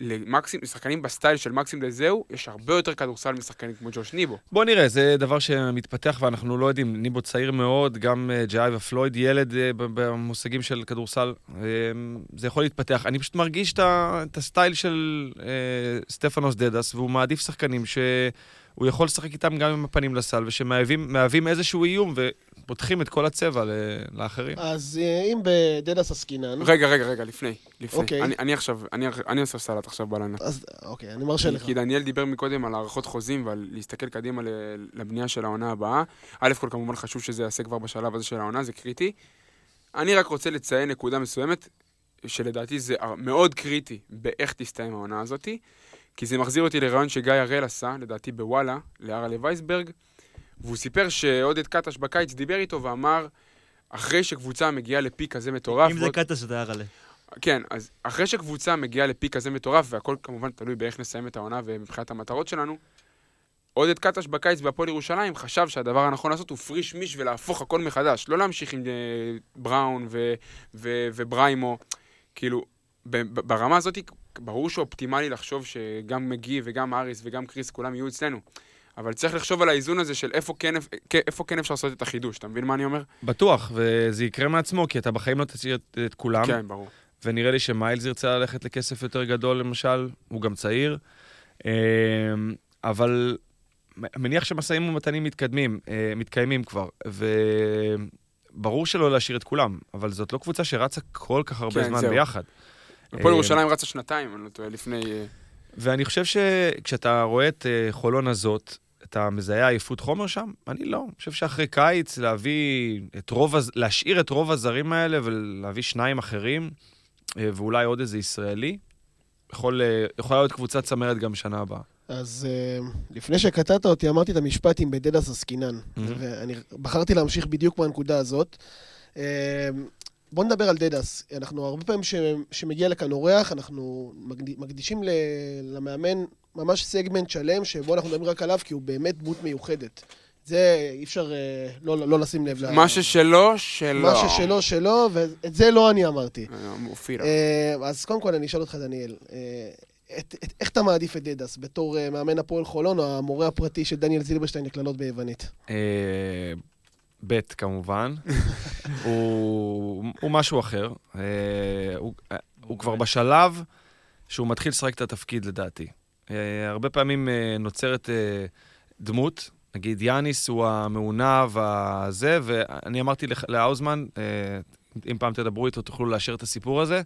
למקסים, לשחקנים בסטייל של מקסים דזהו, יש הרבה יותר כדורסל משחקנים כמו ג'וש ניבו. בוא נראה, זה דבר שמתפתח ואנחנו לא יודעים. ניבו צעיר מאוד, גם אה, ג'אי ופלויד, ילד אה, במושגים של כדורסל. אה, זה יכול להתפתח. אני פשוט מרגיש את הסטייל של סטפנוס דדס, והוא מעדיף שחקנים שהוא יכול לשחק איתם גם עם הפנים לסל, ושמהווים מהווים איזשהו איום ופותחים את כל הצבע לאחרים. אז אה, אם בדדס עסקינן, רגע, רגע, רגע, לפני. לפני. אוקיי. אני, אני עכשיו, אני, אני עושה סלט עכשיו בלילה. אז אוקיי, אני מרשה לך. כי דניאל דיבר מקודם על הארכות חוזים ועל להסתכל קדימה לבנייה של העונה הבאה. א' כל כמובן חשוב שזה ייעשה כבר בשלב הזה של העונה, זה קריטי. אני רק רוצה לציין נקודה מסוימת, שלדעתי זה מאוד קריטי באיך תסתיים העונה הזאתי, כי זה מחזיר אותי לרעיון שגיא הראל עשה, לדעתי בוואלה, לארלה וייסברג, והוא סיפר שעודד קטש בקיץ דיבר איתו ואמר, אחרי שקבוצה מגיעה לפיק כזה מטורף, אם זה קטע שזה היה רלה. כן, אז אחרי שקבוצה מגיעה לפיק כזה מטורף, והכל כמובן תלוי באיך נסיים את העונה ומבחינת המטרות שלנו, עודד קטש בקיץ בהפועל ירושלים חשב שהדבר הנכון לעשות הוא פריש מיש ולהפוך הכל מחדש, לא להמשיך עם אה, בראון ו- ו- ובריימו. כאילו, ברמה הזאת, ברור שאופטימלי לחשוב שגם מגי וגם אריס וגם קריס כולם יהיו אצלנו. אבל צריך לחשוב על האיזון הזה של איפה כן, איפה כן אפשר לעשות את החידוש, אתה מבין מה אני אומר? בטוח, וזה יקרה מעצמו, כי אתה בחיים לא תשאיר את, את כולם. כן, ברור. ונראה לי שמיילס ירצה ללכת לכסף יותר גדול, למשל, הוא גם צעיר. אמ, אבל מניח שמשאים ומתנים מתקדמים, אה, מתקיימים כבר, וברור שלא להשאיר את כולם, אבל זאת לא קבוצה שרצה כל כך הרבה כן, זמן זהו. ביחד. הפועל אה, ירושלים רצה שנתיים, אני לא טועה, לפני... אה, ואני חושב שכשאתה רואה את אה, חולון הזאת, אתה מזהה עייפות חומר שם? אני לא. אני חושב שאחרי קיץ להביא את רוב, להשאיר את רוב הזרים האלה ולהביא שניים אחרים, אה, ואולי עוד איזה ישראלי. יכול, אה, יכולה להיות קבוצת צמרת גם שנה הבאה. אז אה, לפני שקטעת אותי, אמרתי את המשפט עם בדדס עסקינן. מהמם. ואני בחרתי להמשיך בדיוק מהנקודה הזאת. בוא נדבר על דדס. אנחנו הרבה פעמים ש- שמגיע לכאן אורח, אנחנו מקד- מקדישים ל- למאמן ממש סגמנט שלם, שבו אנחנו מדברים רק עליו, כי הוא באמת דמות מיוחדת. זה אי אפשר אה, לא, לא לשים לב. מה ששלו, שלו. מה ששלו, שלו, ואת זה לא אני אמרתי. אה, אופירה. אה, אז קודם כל אני אשאל אותך, דניאל, אה, את, את, איך אתה מעדיף את דדס בתור אה, מאמן הפועל חולון, או המורה הפרטי של דניאל זילברשטיין לקללות ביוונית? אה, ב' כמובן. הוא, הוא משהו אחר. אה, הוא, אה, הוא כבר בשלב שהוא מתחיל לשחק את התפקיד לדעתי. אה, הרבה פעמים אה, נוצרת אה, דמות, נגיד יאניס הוא המעונב, הזה, ואני אמרתי לאוזמן, אם פעם תדברו איתו תוכלו לאשר את הסיפור הזה.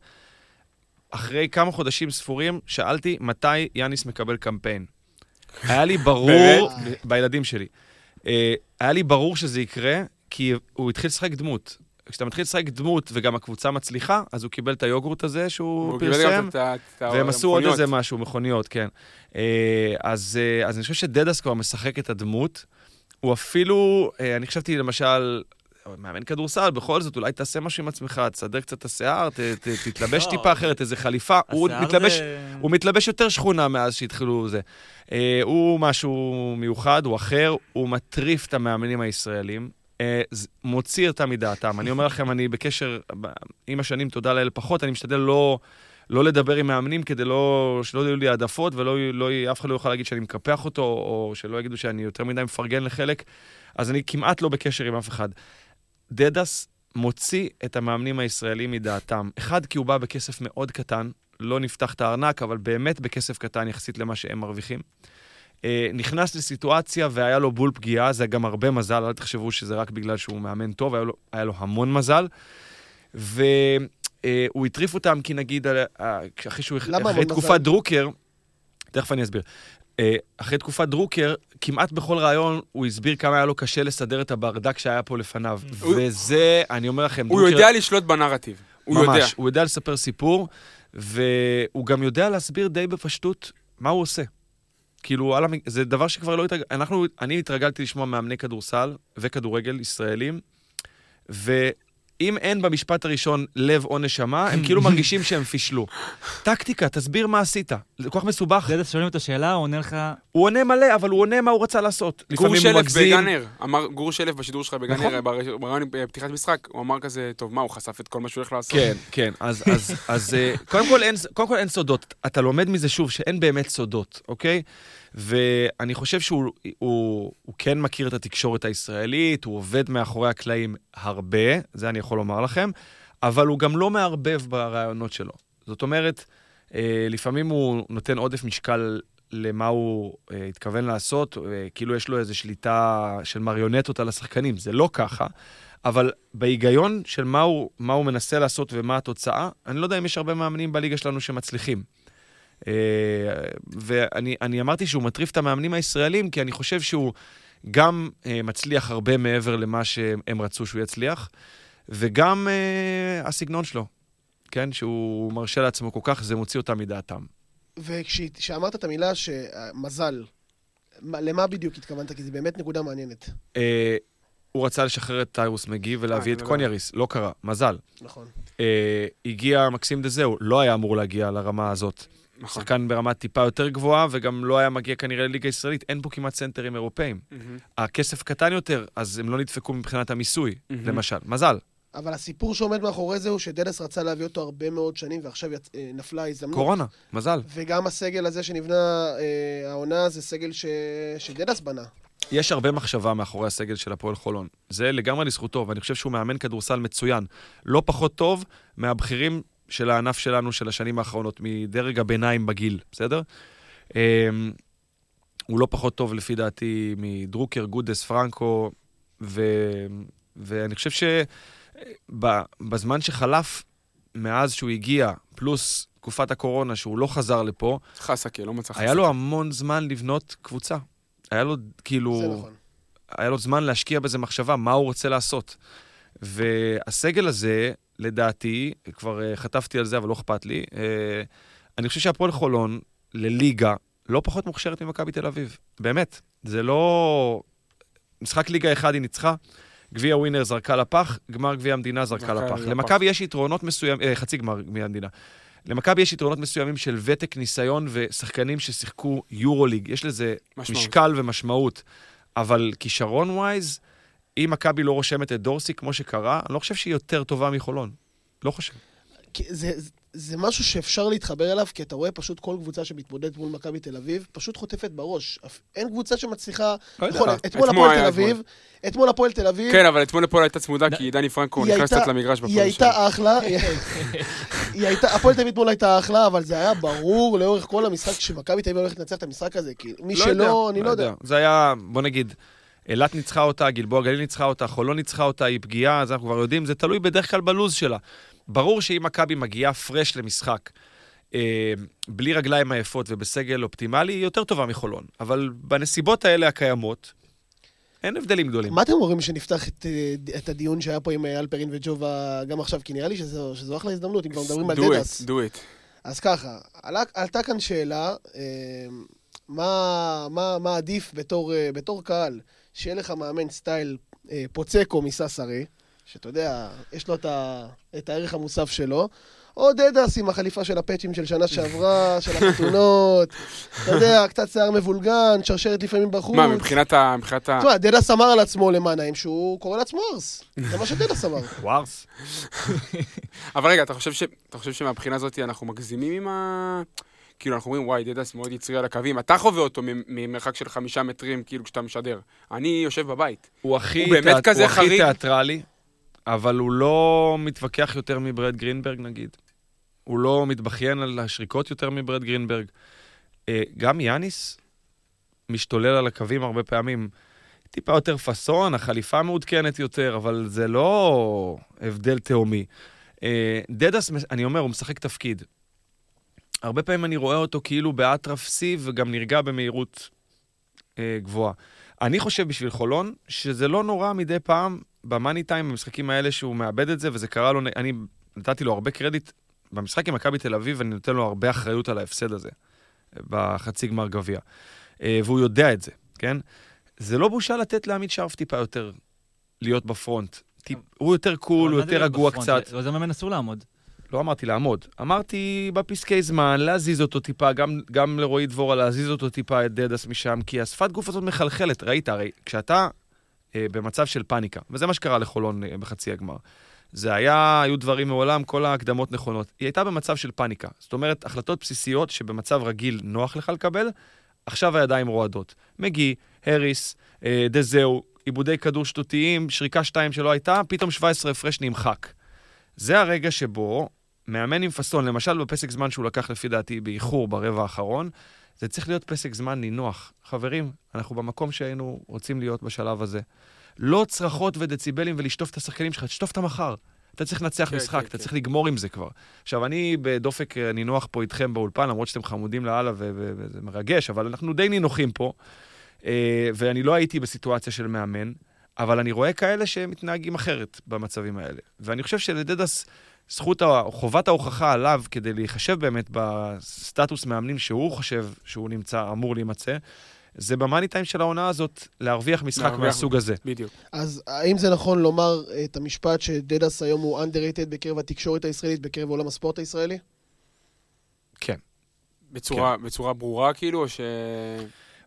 אחרי כמה חודשים ספורים, שאלתי מתי יאניס מקבל קמפיין. היה לי ברור, בילדים שלי, היה לי ברור שזה יקרה, כי הוא התחיל לשחק דמות. כשאתה מתחיל לשחק דמות וגם הקבוצה מצליחה, אז הוא קיבל את היוגורט הזה שהוא פרסם, והם עשו עוד. איזה משהו, מכוניות, כן. אה, אז, אה, אז אני חושב שדדס כבר משחק את הדמות. הוא אפילו, אה, אני חשבתי למשל, מאמן כדורסל, בכל זאת, אולי תעשה משהו עם עצמך, תסדר קצת את השיער, ת, ת, תתלבש לא. טיפה אחרת, איזה חליפה. הוא מתלבש, זה- הוא מתלבש יותר שכונה מאז שהתחילו זה. אה, הוא משהו מיוחד, הוא אחר, הוא מטריף את המאמנים הישראלים, מוציא אותם מדעתם. אני אומר לכם, אני בקשר, עם השנים, תודה לאל פחות, אני משתדל לא... לא לדבר עם מאמנים כדי לא, שלא יהיו לי העדפות ולא לא, אף אחד לא יוכל להגיד שאני מקפח אותו, או שלא יגידו שאני יותר מדי מפרגן לחלק. אז אני כמעט לא בקשר עם אף אחד. דדס מוציא את המאמנים הישראלים מדעתם. אחד, כי הוא בא בכסף מאוד קטן, לא נפתח את הארנק, אבל באמת בכסף קטן יחסית למה שהם מרוויחים. אה, נכנס לסיטואציה והיה לו בול פגיעה, זה גם הרבה מזל, אל תחשבו שזה רק בגלל שהוא מאמן טוב, היה לו, היה לו המון מזל. והוא הטריף אותם כי נגיד, אה, אה, אחרי שהוא, למה אחרי תקופת מזל? דרוקר, תכף אני אסביר. אה, אחרי תקופת דרוקר, כמעט בכל ראיון הוא הסביר כמה היה לו קשה לסדר את הברדק שהיה פה לפניו. הוא- וזה, אני אומר לכם, הוא יודע לשלוט בנרטיב. הוא יודע. ממש, הוא יודע לספר סיפור, והוא גם יודע להסביר די בפשטות מה הוא עושה. כאילו. זה דבר שכבר לא התרג... אנחנו, אני התרגלתי לשמוע מאמני כדורסל וכדורגל ישראלים, ואם אין במשפט הראשון לב או נשמה, הם כאילו מרגישים שהם פישלו. טקטיקה, תסביר מה עשית. זה כל כך מסובך. דדס שואלים אותו שאלה, הוא עונה לך, הוא עונה מלא, אבל הוא עונה מה הוא רצה לעשות. גור שלף. בגנר, אמר, גור שלף בשידור שלך בגנר, נכון. בר- ברעיון בפתיחת משחק, הוא אמר כזה, טוב, מה, הוא חשף את כל מה שהוא הולך לעשות? כן, כן. אז, אז, אז אה, קודם כל אין סודות. אתה לומד מזה שוב שאין באמת סודות, אוקיי? ואני חושב שהוא הוא, הוא כן מכיר את התקשורת הישראלית, הוא עובד מאחורי הקלעים הרבה, זה אני יכול לומר לכם, אבל הוא גם לא מערבב ברעיונות שלו. זאת אומרת, אה, לפעמים הוא נותן עודף משקל למה הוא אה, התכוון לעשות, אה, כאילו יש לו איזו שליטה של מריונטות על השחקנים, זה לא ככה. אבל בהיגיון של מה הוא, מה הוא מנסה לעשות ומה התוצאה, אני לא יודע אם יש הרבה מאמנים בליגה שלנו שמצליחים. אה, ואני אני אמרתי שהוא מטריף את המאמנים הישראלים, כי אני חושב שהוא גם אה, מצליח הרבה מעבר למה שהם רצו שהוא יצליח, וגם אה, הסגנון שלו, כן? שהוא מרשה לעצמו כל כך, זה מוציא אותם מדעתם. וכשאמרת את המילה שמזל, מה- למה בדיוק התכוונת? כי זו באמת נקודה מעניינת. הוא רצה לשחרר את טיירוס מגי ולהביא אה, את לא. קוניאריס, לא קרה, מזל. נכון. אה, הגיע מקסים דזהו, לא היה אמור להגיע לרמה הזאת. נכון. שחקן ברמה טיפה יותר גבוהה, וגם לא היה מגיע כנראה לליגה הישראלית. אין פה כמעט סנטרים אירופאים. מהמם. הכסף קטן יותר, אז הם לא נדפקו מבחינת המיסוי, מהמם. למשל. מזל. אבל הסיפור שעומד מאחורי זה הוא שדנס רצה להביא אותו הרבה מאוד שנים, ועכשיו יצ... אה, נפלה ההזדמנות. קורונה, מזל. וגם הסגל הזה שנבנה אה, העונה זה סגל ש... שדנס בנה. יש הרבה מחשבה מאחורי הסגל של הפועל חולון. זה לגמרי לזכותו, ואני חושב שהוא מאמן כדורסל מצוין. לא פחות טוב מהבכירים של הענף שלנו של השנים האחרונות, מדרג הביניים בגיל, בסדר? אמ, הוא לא פחות טוב לפי דעתי מדרוקר, גודס, פרנקו, ו... ואני חושב שבזמן שחלף מאז שהוא הגיע, פלוס תקופת הקורונה, שהוא לא חזר לפה, חסקה, לא מצא חסקה. היה לו המון זמן לבנות קבוצה. היה לו, כאילו... זה נכון. היה לו זמן להשקיע בזה מחשבה, מה הוא רוצה לעשות. והסגל הזה, לדעתי, כבר אה, חטפתי על זה, אבל לא אכפת לי, אה, אני חושב שהפועל חולון, לליגה, לא פחות מוכשרת ממכבי תל אביב. באמת. זה לא... משחק ליגה אחד היא ניצחה, גביע ווינר זרקה לפח, גמר גביע המדינה זרקה. לפח. למכבי יש יתרונות מסוימים, אה, חצי גמר גביע המדינה. למכבי יש יתרונות מסוימים של ותק, ניסיון ושחקנים ששיחקו יורוליג. יש לזה משמעות. משקל ומשמעות. אבל כישרון ווייז, אם מכבי לא רושמת את דורסי כמו שקרה, אני לא חושב שהיא יותר טובה מחולון. לא חושב. זה, זה- זה משהו שאפשר להתחבר אליו, כי אתה רואה פשוט כל קבוצה שמתמודדת מול מכבי תל אביב, פשוט חוטפת בראש. אין קבוצה שמצליחה... לא. נכון, אתמול הפועל תל. אביב, אתמול הפועל תל אביב, כן, אבל אתמול הפועל הייתה צמודה, כי דני פרנקו נכנס קצת למגרש בפועל היא הייתה אחלה, היא הייתה, הפועל תל אביב אתמול הייתה אחלה, אבל זה היה ברור לאורך כל המשחק שמכבי תל אביב הולכת לנצח את המשחק הזה, כי מי שלא, אני לא יודע. זה היה, בוא נגיד, אילת ניצחה אותה, גלבוע גליל ניצחה אותה, חולון ניצחה אותה, היא פגיעה, אז אנחנו כבר יודעים, זה תלוי בדרך כלל בלוז שלה. ברור שאם מכבי מגיעה פרש למשחק, אה, בלי רגליים עייפות ובסגל אופטימלי, היא יותר טובה מחולון. אבל בנסיבות האלה הקיימות, אין הבדלים גדולים. מה אתם אומרים שנפתח את, אה, את הדיון שהיה פה עם אה, אלפרין וג'ובה גם עכשיו? כי נראה לי שזו, שזו אחלה הזדמנות, אם כבר מדברים על דדס. it, do it. אז ככה, עלה, עלתה כאן שאלה, אה, מה, מה, מה עדיף בתור, אה, בתור קהל, שיהיה לך מאמן סטייל אה, פוצקו מססרי, שאתה יודע, יש לו את, ה, את הערך המוסף שלו, או דדס עם החליפה של הפאצ'ים של שנה שעברה, של החתונות, אתה יודע, קצת שיער מבולגן, שרשרת לפעמים בחוץ. מה, מבחינת ה... מבחינת ה... תשמע, דדס אמר על עצמו למען האם שהוא קורא לעצמו ארס. זה מה שדדס אמר. ווארס. אבל רגע, אתה חושב, ש... אתה חושב שמהבחינה הזאת אנחנו מגזימים עם ה... כאילו, אנחנו אומרים, וואי, דדס מאוד יצרי על הקווים. אתה חווה אותו ממרחק של חמישה מטרים, כאילו, כשאתה משדר. אני יושב בבית. הוא הכי, הוא באמת תיאט- כזה הוא הכי חריג? תיאטרלי, אבל הוא לא מתווכח יותר מברד גרינברג, נגיד. הוא לא מתבכיין על השריקות יותר מברד גרינברג. אה, גם יאניס משתולל על הקווים הרבה פעמים. טיפה יותר פאסון, החליפה מעודכנת יותר, אבל זה לא הבדל תהומי. אה, דדס, אני אומר, הוא משחק תפקיד. הרבה פעמים אני רואה אותו כאילו באטרף שיא וגם נרגע במהירות אה, גבוהה. אני חושב בשביל חולון, שזה לא נורא מדי פעם במאני טיים, במשחקים האלה שהוא מאבד את זה, וזה קרה לו, אני נתתי לו הרבה קרדיט. במשחק עם מכבי תל אביב, אני נותן לו הרבה אחריות על ההפסד הזה, בחצי גמר גביע. אה, והוא יודע את זה, כן? זה לא בושה לתת לעמית שרף טיפה יותר להיות ב front. טיפ, הוא יותר cool, הוא יותר רגוע ב front? קצת. זה מאמן אסור לעמוד. לא אמרתי לעמוד, אמרתי בפסקי זמן, להזיז אותו טיפה, גם, גם לרועי דבורה, להזיז אותו טיפה, את דדס משם, כי השפת גוף הזאת מחלחלת. ראית, הרי כשאתה אה, במצב של פאניקה, וזה מה שקרה לחולון אה, בחצי הגמר, זה היה, היו דברים מעולם, כל ההקדמות נכונות. היא הייתה במצב של פאניקה. זאת אומרת, החלטות בסיסיות שבמצב רגיל נוח לך לקבל, עכשיו הידיים רועדות. מגי, הריס, אה, דזהו, עיבודי כדור שטותיים, שריקה שתיים שלא הייתה, פתאום 17 הפרש נמחק. זה הרגע שבו מאמן עם פאסון, למשל בפסק זמן שהוא לקח לפי דעתי באיחור ברבע האחרון, זה צריך להיות פסק זמן נינוח. חברים, אנחנו במקום שהיינו רוצים להיות בשלב הזה. לא צרחות ודציבלים ולשטוף את השחקנים שלך, תשטוף את המחר. אתה צריך לנצח כן, משחק, כן, אתה כן. צריך לגמור עם זה כבר. עכשיו, אני בדופק אה, נינוח פה איתכם באולפן, למרות שאתם חמודים לאללה וזה מרגש, אבל אנחנו די נינוחים פה. אה, ואני לא הייתי בסיטואציה של מאמן, אבל אני רואה כאלה שמתנהגים אחרת במצבים האלה. ואני חושב שלדדס, זכות, חובת ההוכחה עליו כדי להיחשב באמת בסטטוס מאמנים שהוא חושב שהוא נמצא, אמור להימצא, זה במאני טיים של העונה הזאת, להרוויח משחק להרוויח. מהסוג הזה. בדיוק. אז האם זה נכון לומר את המשפט שדדס היום הוא underrated בקרב התקשורת הישראלית, בקרב עולם הספורט הישראלי? כן. בצורה, בצורה ברורה, כאילו, או ש...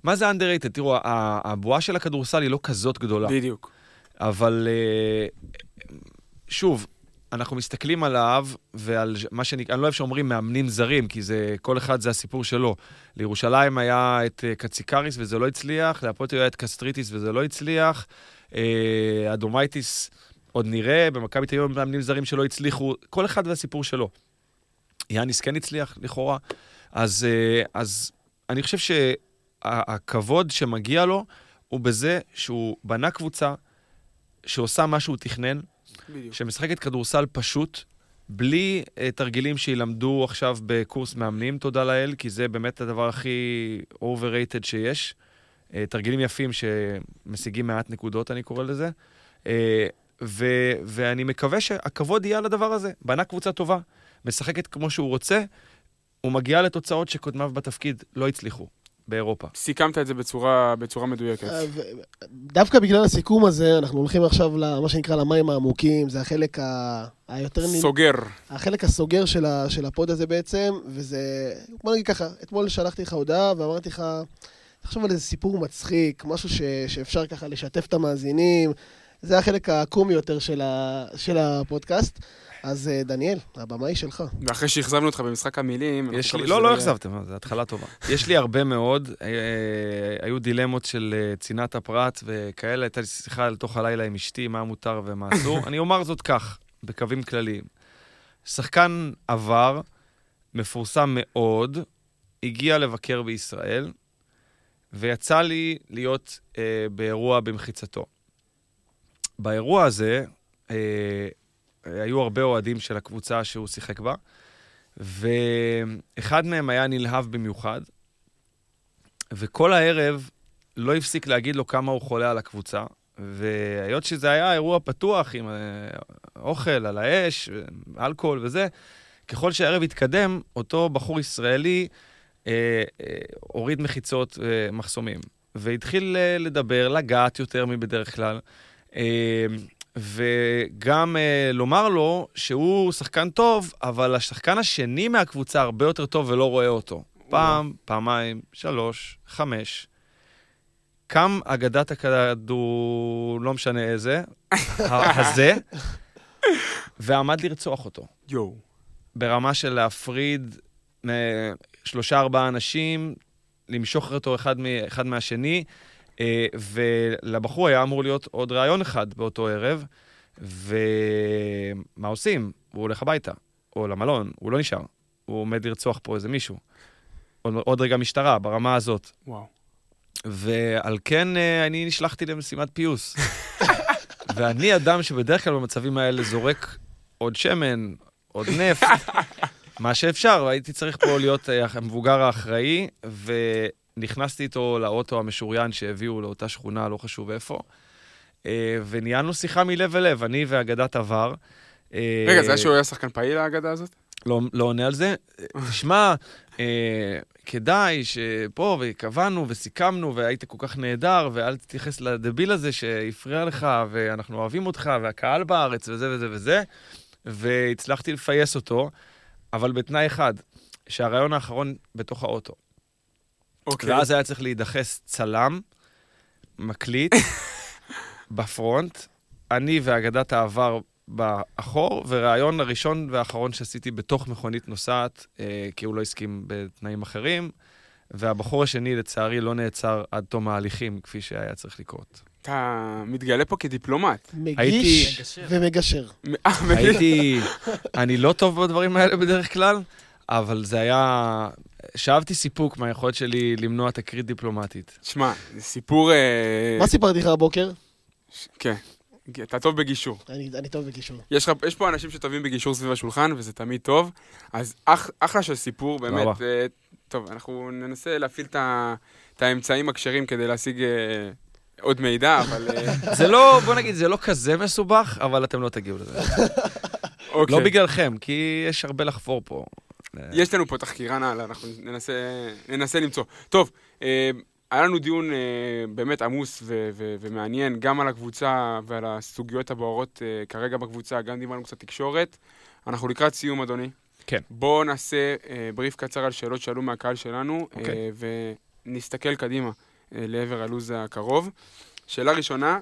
מה זה underrated? תראו, הבועה של הכדורסל היא לא כזאת גדולה. בדיוק. אבל אה, שוב, אנחנו מסתכלים עליו ועל מה שאני, אני לא אוהב שאומרים מאמנים זרים, כי זה, כל אחד זה הסיפור שלו. לירושלים היה את אה, קציקריס וזה לא הצליח, להפועל היה את קסטריטיס וזה לא הצליח, אה, אדומייטיס עוד נראה, במכבי תל מאמנים זרים שלא הצליחו, כל אחד והסיפור שלו. יאניס כן הצליח, לכאורה. אז, אה, אז אני חושב שהכבוד שמגיע לו הוא בזה שהוא בנה קבוצה שעושה מה שהוא תכנן, בדיוק. שמשחקת כדורסל פשוט, בלי uh, תרגילים שילמדו עכשיו בקורס מאמנים, תודה לאל, כי זה באמת הדבר הכי overrated שיש. Uh, תרגילים יפים שמשיגים מעט נקודות, אני קורא לזה. Uh, ו- ואני מקווה שהכבוד יהיה על הדבר הזה. בנה קבוצה טובה, משחקת כמו שהוא רוצה, הוא מגיע לתוצאות שקודמיו בתפקיד לא הצליחו באירופה. סיכמת את זה בצורה, בצורה מדויקת. אה, דווקא בגלל הסיכום הזה, אנחנו הולכים עכשיו למה שנקרא למים העמוקים, זה החלק ה... היותר... נ- סוגר. החלק הסוגר של, ה, של הפוד הזה בעצם, וזה, בוא נגיד ככה, אתמול שלחתי לך הודעה ואמרתי לך, תחשוב על איזה סיפור מצחיק, משהו ש, שאפשר ככה לשתף את המאזינים, זה החלק הקומי יותר של, ה, של הפודקאסט. אז אה, דניאל, הבמה היא שלך. ואחרי שאכזבנו אותך במשחק המילים... לא, לא אכזבתם, זו התחלה טובה. יש לי הרבה מאוד, אה, היו דילמות של אה, צנעת הפרט וכאלה, הייתה לי שיחה לתוך הלילה עם אשתי, מה מותר ומה אסור. אני אומר זאת כך, בקווים כלליים. שחקן עבר, מפורסם מאוד, הגיע לבקר בישראל, ויצא לי להיות אה, באירוע במחיצתו. באירוע הזה, אה, היו הרבה אוהדים של הקבוצה שהוא שיחק בה, ואחד מהם היה נלהב במיוחד, וכל הערב לא הפסיק להגיד לו כמה הוא חולה על הקבוצה, והיות שזה היה אירוע פתוח עם אה, אוכל על האש, אלכוהול וזה, ככל שהערב התקדם, אותו בחור ישראלי אה, אה, הוריד מחיצות אה, מחסומים, והתחיל אה, לדבר, לגעת יותר מבדרך כלל. אה, וגם אה, לומר לו שהוא שחקן טוב, אבל השחקן השני מהקבוצה הרבה יותר טוב ולא רואה אותו. פעם, פעמיים, שלוש, חמש. קם אגדת הכדור, לא משנה איזה, הזה, ועמד לרצוח אותו. יואו. ברמה של להפריד אה, שלושה, ארבעה אנשים, למשוך אותו אחד, מ- אחד מהשני, ולבחור היה אמור להיות עוד ראיון אחד באותו ערב, ומה עושים? הוא הולך הביתה, או למלון, הוא לא נשאר. הוא עומד לרצוח פה איזה מישהו. עוד, עוד רגע משטרה, ברמה הזאת. וואו. ועל כן אה, אני נשלחתי למשימת פיוס. ואני אדם שבדרך כלל במצבים האלה זורק עוד שמן, עוד נפט, מה שאפשר, והייתי צריך פה להיות אה, המבוגר האחראי, ונכנסתי איתו לאוטו המשוריין שהביאו לאותה שכונה, לא חשוב איפה, אה, וניהלנו שיחה מלב אל לב, אני ואגדת עבר. אה, רגע, זה היה שהוא היה שחקן פעיל, האגדה הזאת? לא, לא עונה על זה. תשמע, אה, כדאי שפה, וקבענו וסיכמנו, והיית כל כך נהדר, ואל תתייחס לדביל הזה שהפריע לך, ואנחנו אוהבים אותך, והקהל בארץ, וזה וזה וזה. והצלחתי לפייס אותו, אבל בתנאי אחד, שהרעיון האחרון בתוך האוטו. אוקיי. ואז היה צריך להידחס צלם, מקליט, בפרונט, אני ואגדת העבר באחור, וראיון הראשון והאחרון שעשיתי בתוך מכונית נוסעת, אה, כי הוא לא הסכים בתנאים אחרים, והבחור השני, לצערי, לא נעצר עד תום ההליכים, כפי שהיה צריך לקרות. אתה מתגלה פה כדיפלומט. מגיש הייתי- ומגשר. אה, הייתי... אני לא טוב בדברים האלה בדרך כלל, אבל זה היה... שאבתי סיפוק מהיכולת שלי למנוע תקרית דיפלומטית. שמע, זה סיפור... אה, מה סיפרתי לך הבוקר? כן. אתה טוב בגישור. אני אני טוב בקישור. יש, פה אנשים שטובים בגישור סביב השולחן, וזה תמיד טוב. אז אח, אחלה של סיפור, באמת. אה, טוב, אנחנו ננסה להפעיל את, האמצעים הכשרים כדי להשיג אה, עוד מידע, אבל... זה לא, בוא נגיד, זה לא כזה מסובך, אבל אתם לא תגיעו לזה. אוקיי. לא בגללכם, כי יש הרבה לחפור פה. יש לנו פה תחקירן הלאה, אנחנו ננסה, ננסה למצוא. טוב, אה, היה לנו דיון אה, באמת עמוס ו- ו- ומעניין, גם על הקבוצה ועל הסוגיות הבוערות אה, כרגע בקבוצה, גם דיברנו קצת תקשורת. אנחנו לקראת סיום, אדוני. כן. בואו נעשה אה, בריף קצר על שאלות שעלו מהקהל שלנו, אוקיי. אה, ונסתכל קדימה אה, לעבר הלו"ז הקרוב. שאלה ראשונה,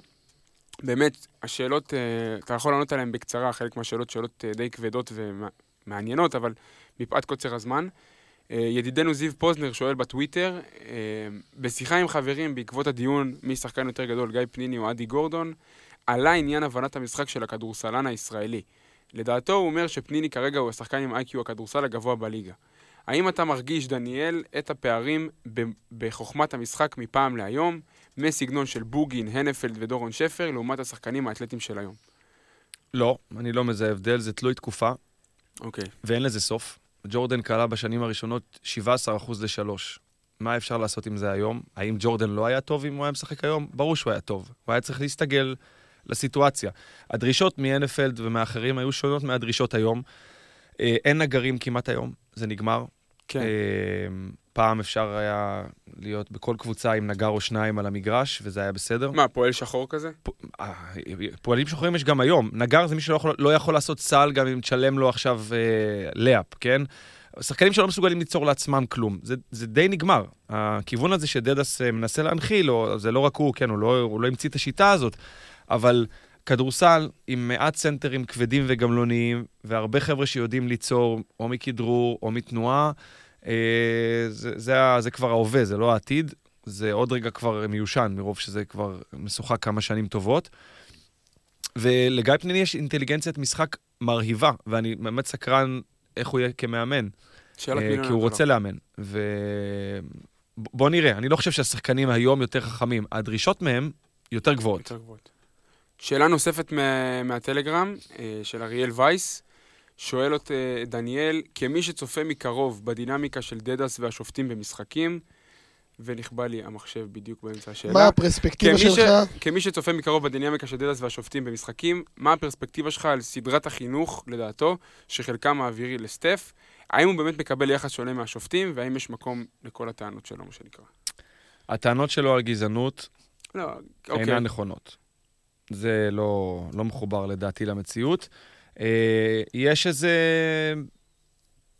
באמת, השאלות, אה, אתה יכול לענות עליהן בקצרה, חלק מהשאלות שאלות אה, די כבדות ומעניינות, אבל מפאת קוצר הזמן. אה, ידידנו זיו פוזנר שואל בטוויטר, אה, בשיחה עם חברים בעקבות הדיון מי שחקן יותר גדול, גיא פניני או אדי גורדון, עלה עניין הבנת המשחק של הכדורסלן הישראלי. לדעתו הוא אומר שפניני כרגע הוא השחקן עם איי-קיו הכדורסל הגבוה בליגה. האם אתה מרגיש, דניאל, את הפערים בחוכמת המשחק מפעם להיום, מסגנון של בוגין, הנפלד ודורון שפר, לעומת השחקנים האתלטיים של היום? לא, אני לא מזהה הבדל, זה תלוי תקופה, אוקיי. ואין לזה סוף. ג'ורדן קלע בשנים הראשונות 17% ל-3. מה אפשר לעשות עם זה היום? האם ג'ורדן לא היה טוב אם הוא היה משחק היום? ברור שהוא היה טוב. הוא היה צריך להסתגל לסיטואציה. הדרישות מאנפלד ומאחרים היו שונות מהדרישות היום. אה, אין נגרים כמעט היום, זה נגמר. כן. פעם אפשר היה להיות בכל קבוצה עם נגר או שניים על המגרש, וזה היה בסדר. מה, פועל שחור כזה? אה, פועלים שחורים יש גם היום. נגר זה מי שלא יכול, לא יכול לעשות סל גם אם תשלם לו עכשיו אה, לאפ, כן? שחקנים שלא מסוגלים ליצור לעצמם כלום. זה, זה די נגמר. הכיוון הזה שדדס אה, מנסה להנחיל, או, זה לא רק הוא, כן, הוא לא, הוא לא המציא את השיטה הזאת, אבל כדורסל עם מעט סנטרים כבדים וגמלוניים, והרבה חבר'ה שיודעים ליצור או מכדרור או מתנועה, זה, זה, ה- זה כבר ההווה, זה לא העתיד. זה עוד רגע כבר מיושן, מרוב שזה כבר משוחק כמה שנים טובות. ולגיא פניני יש אינטליגנציית משחק מרהיבה, ואני באמת סקרן איך הוא יהיה כמאמן. שאלת אה, מיליון. כי הוא רוצה לא. לאמן. ובוא נראה, אני לא חושב שהשחקנים היום יותר חכמים, הדרישות מהם יותר גבוהות. יותר גבוהות. שאלה נוספת מה, מהטלגרם, אה, של אריאל וייס. שואל את דניאל, כמי שצופה מקרוב בדינמיקה של דדס והשופטים במשחקים, ונכבה לי המחשב בדיוק באמצע השאלה. מה הפרספקטיבה כמי, ש... שלך? כמי שצופה מקרוב בדינמיקה של דדס והשופטים במשחקים, מה הפרספקטיבה שלך על סדרת החינוך, לדעתו, שחלקם מעבירי לסטף? האם הוא באמת מקבל יחס שונה מהשופטים, והאם יש מקום לכל הטענות שלו, מה שנקרא? הטענות שלו על גזענות לא, אוקיי. אינן נכונות. זה לא, לא מחובר לדעתי למציאות. אה, יש איזה...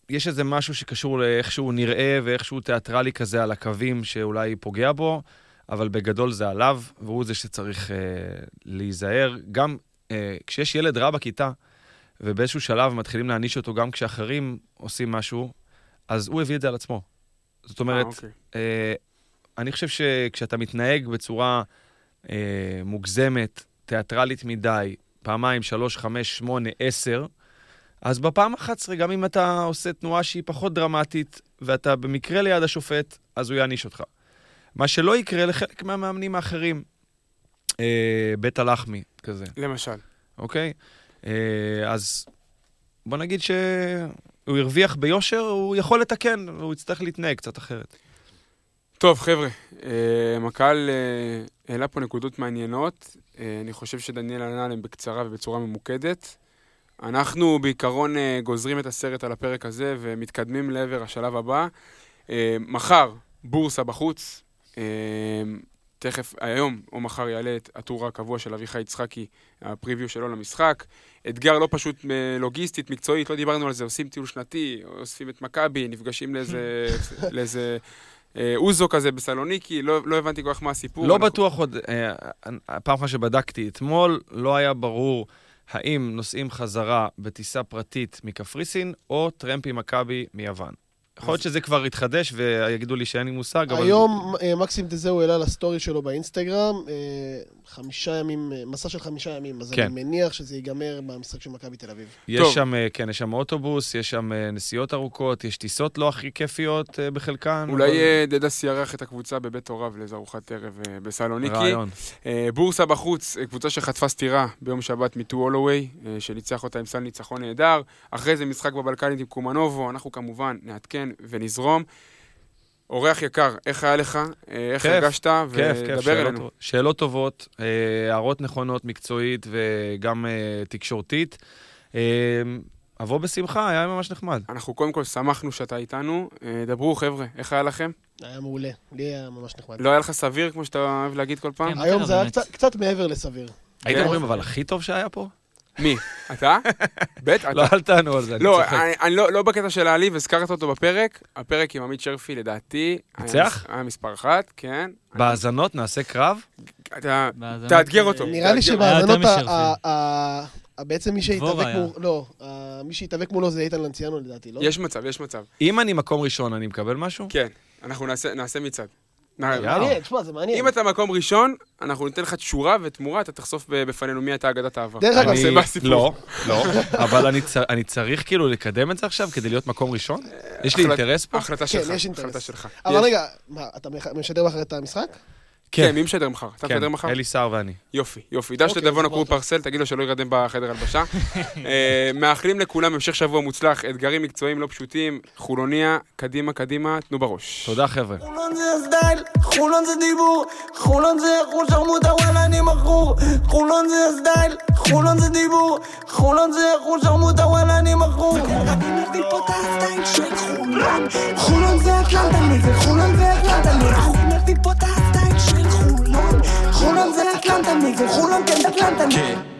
יש איזה משהו שקשור לאיך שהוא נראה ואיך שהוא תיאטרלי כזה על הקווים שאולי פוגע בו, אבל בגדול זה עליו, והוא זה שצריך אה, להיזהר. גם אה, כשיש ילד רע בכיתה, ובאיזשהו שלב מתחילים להעניש אותו גם כשאחרים עושים משהו, אז הוא הביא את זה על עצמו. זאת אומרת, אה, אוקיי. אה, אני חושב שכשאתה מתנהג בצורה אה, מוגזמת, תיאטרלית מדי, פעמיים, שלוש, חמש, שמונה, עשר, אז בפעם ה-11, גם אם אתה עושה תנועה שהיא פחות דרמטית, ואתה במקרה ליד השופט, אז הוא יעניש אותך. מה שלא יקרה לחלק מהמאמנים האחרים, אה, בית הלחמי כזה, למשל. אוקיי? אה, אז בוא נגיד שהוא הרוויח ביושר, הוא יכול לתקן, והוא יצטרך להתנהג קצת אחרת. טוב, חבר'ה, אה, הקהל אה, העלה פה נקודות מעניינות. אה, אני חושב שדניאל ענה עליהן בקצרה ובצורה ממוקדת. אנחנו בעיקרון גוזרים את הסרט על הפרק הזה ומתקדמים לעבר השלב הבא. מחר, בורסה בחוץ. תכף, היום או מחר יעלה את הטור הקבוע של אביחי יצחקי, הפריוויו שלו למשחק. אתגר לא פשוט לוגיסטית, מקצועית, לא דיברנו על זה, עושים טיול שנתי, אוספים את מכבי, נפגשים לאיזה, לאיזה אוזו כזה בסלוניקי, לא, לא הבנתי כל כך מה הסיפור. לא אנחנו- בטוח עוד, אה, הפעם אחרונה שבדקתי אתמול, לא היה ברור האם נוסעים חזרה בטיסה פרטית מקפריסין, או טרמפ עם מכבי מיוון. יכול להיות שזה כבר יתחדש ויגידו לי שאין לי מושג, אבל... היום אה, מקסים דזהו העלה לסטורי שלו באינסטגרם, אה, חמישה ימים, אה, מסע של חמישה ימים, אז כן. אני מניח שזה ייגמר במשחק של מכבי תל אביב. יש. שם, כן, יש שם אוטובוס, יש שם נסיעות ארוכות, יש טיסות לא הכי כיפיות בחלקן. אולי דדס יארח את הקבוצה בבית הוריו לאיזו ארוחת ערב בסלוניקי. רעיון. בורסה בחוץ, קבוצה שחטפה סטירה ביום שבת מטו הולווי, שניצח אותה עם סל ניצחון נהדר. אחרי זה משחק בבלקנית עם קומנובו, אנחנו כמובן נעדכן ונזרום. אורח יקר, איך היה לך? אה, איך כיף, הרגשת? כיף, כיף, שאלות אלינו. שאלות טובות, אה, הערות נכונות, מקצועית וגם אה, תקשורתית. אבוא בשמחה, היה ממש נחמד. אנחנו קודם כל שמחנו שאתה איתנו. דברו, חבר'ה, איך היה לכם? היה מעולה, לי היה ממש נחמד. לא היה לך סביר, כמו שאתה אוהב להגיד כל פעם? כן. היום קרה זה היה קצת מעבר לסביר. הייתם כן. אומרים, אבל הכי טוב שהיה פה? מי? אתה? בטח, לא. אל תענו על זה, אני לא, צוחק. לא, לא בקטע של להעליב, הזכרת אותו בפרק. הפרק עם עמית שרפי, לדעתי... ניצח? היה מספר אחת, כן. בהאזנות נעשה קרב? אתה... תאתגר אה, אותו. נראה לי שבהאזנות, ה- משרפי. ה- ה- ה- בעצם מי שהתאבק. מולו, לא, ה- מי שהתאבק מולו זה איתן לנציאנו לדעתי, לא? יש מצב, יש מצב. אם אני מקום ראשון, אני מקבל משהו? כן, אנחנו נעשה, נעשה מצעד. מעניין, תשמע, זה מעניין. אם אתה מקום ראשון, אנחנו ניתן לך תשורה ותמורה, אתה תחשוף בפנינו מי הייתה אגדת העבר. דרך אגב, אני- בסיפור. לא, לא, אבל אני צריך כאילו לקדם את זה עכשיו כדי להיות מקום ראשון? יש לי אינטרס פה? החלטה כן, שלך, יש אינטרס. החלטה שלך. אבל יש. רגע, מה, אתה משדר מחר את המשחק? כן, מי משדר מחר? אתה כן, משדר מחר? אלי סער ואני. יופי, יופי. דש אוקיי, לדבון הקרוב. פרסל, תגיד לו שלא ירדם בחדר הלבשה. אה, מאחלים לכולם המשך שבוע מוצלח, אתגרים מקצועיים לא פשוטים, חולוניה, קדימה, קדימה, תנו בראש. תודה, חבר'ה. חולון זה הסטייל, חולון זה דיבור, חולון זה חול שרמוטה וואלה אני מכור, חולון זה הסטייל, חולון זה דיבור, חולון זה חול שרמוטה וואלה אני מכור. חולון, חולון זה אטלנטה נגד, חולון זה אטלנטה נגד, אני מביא פה את הסטייל של חולון, חולון זה אטלנטה נגד,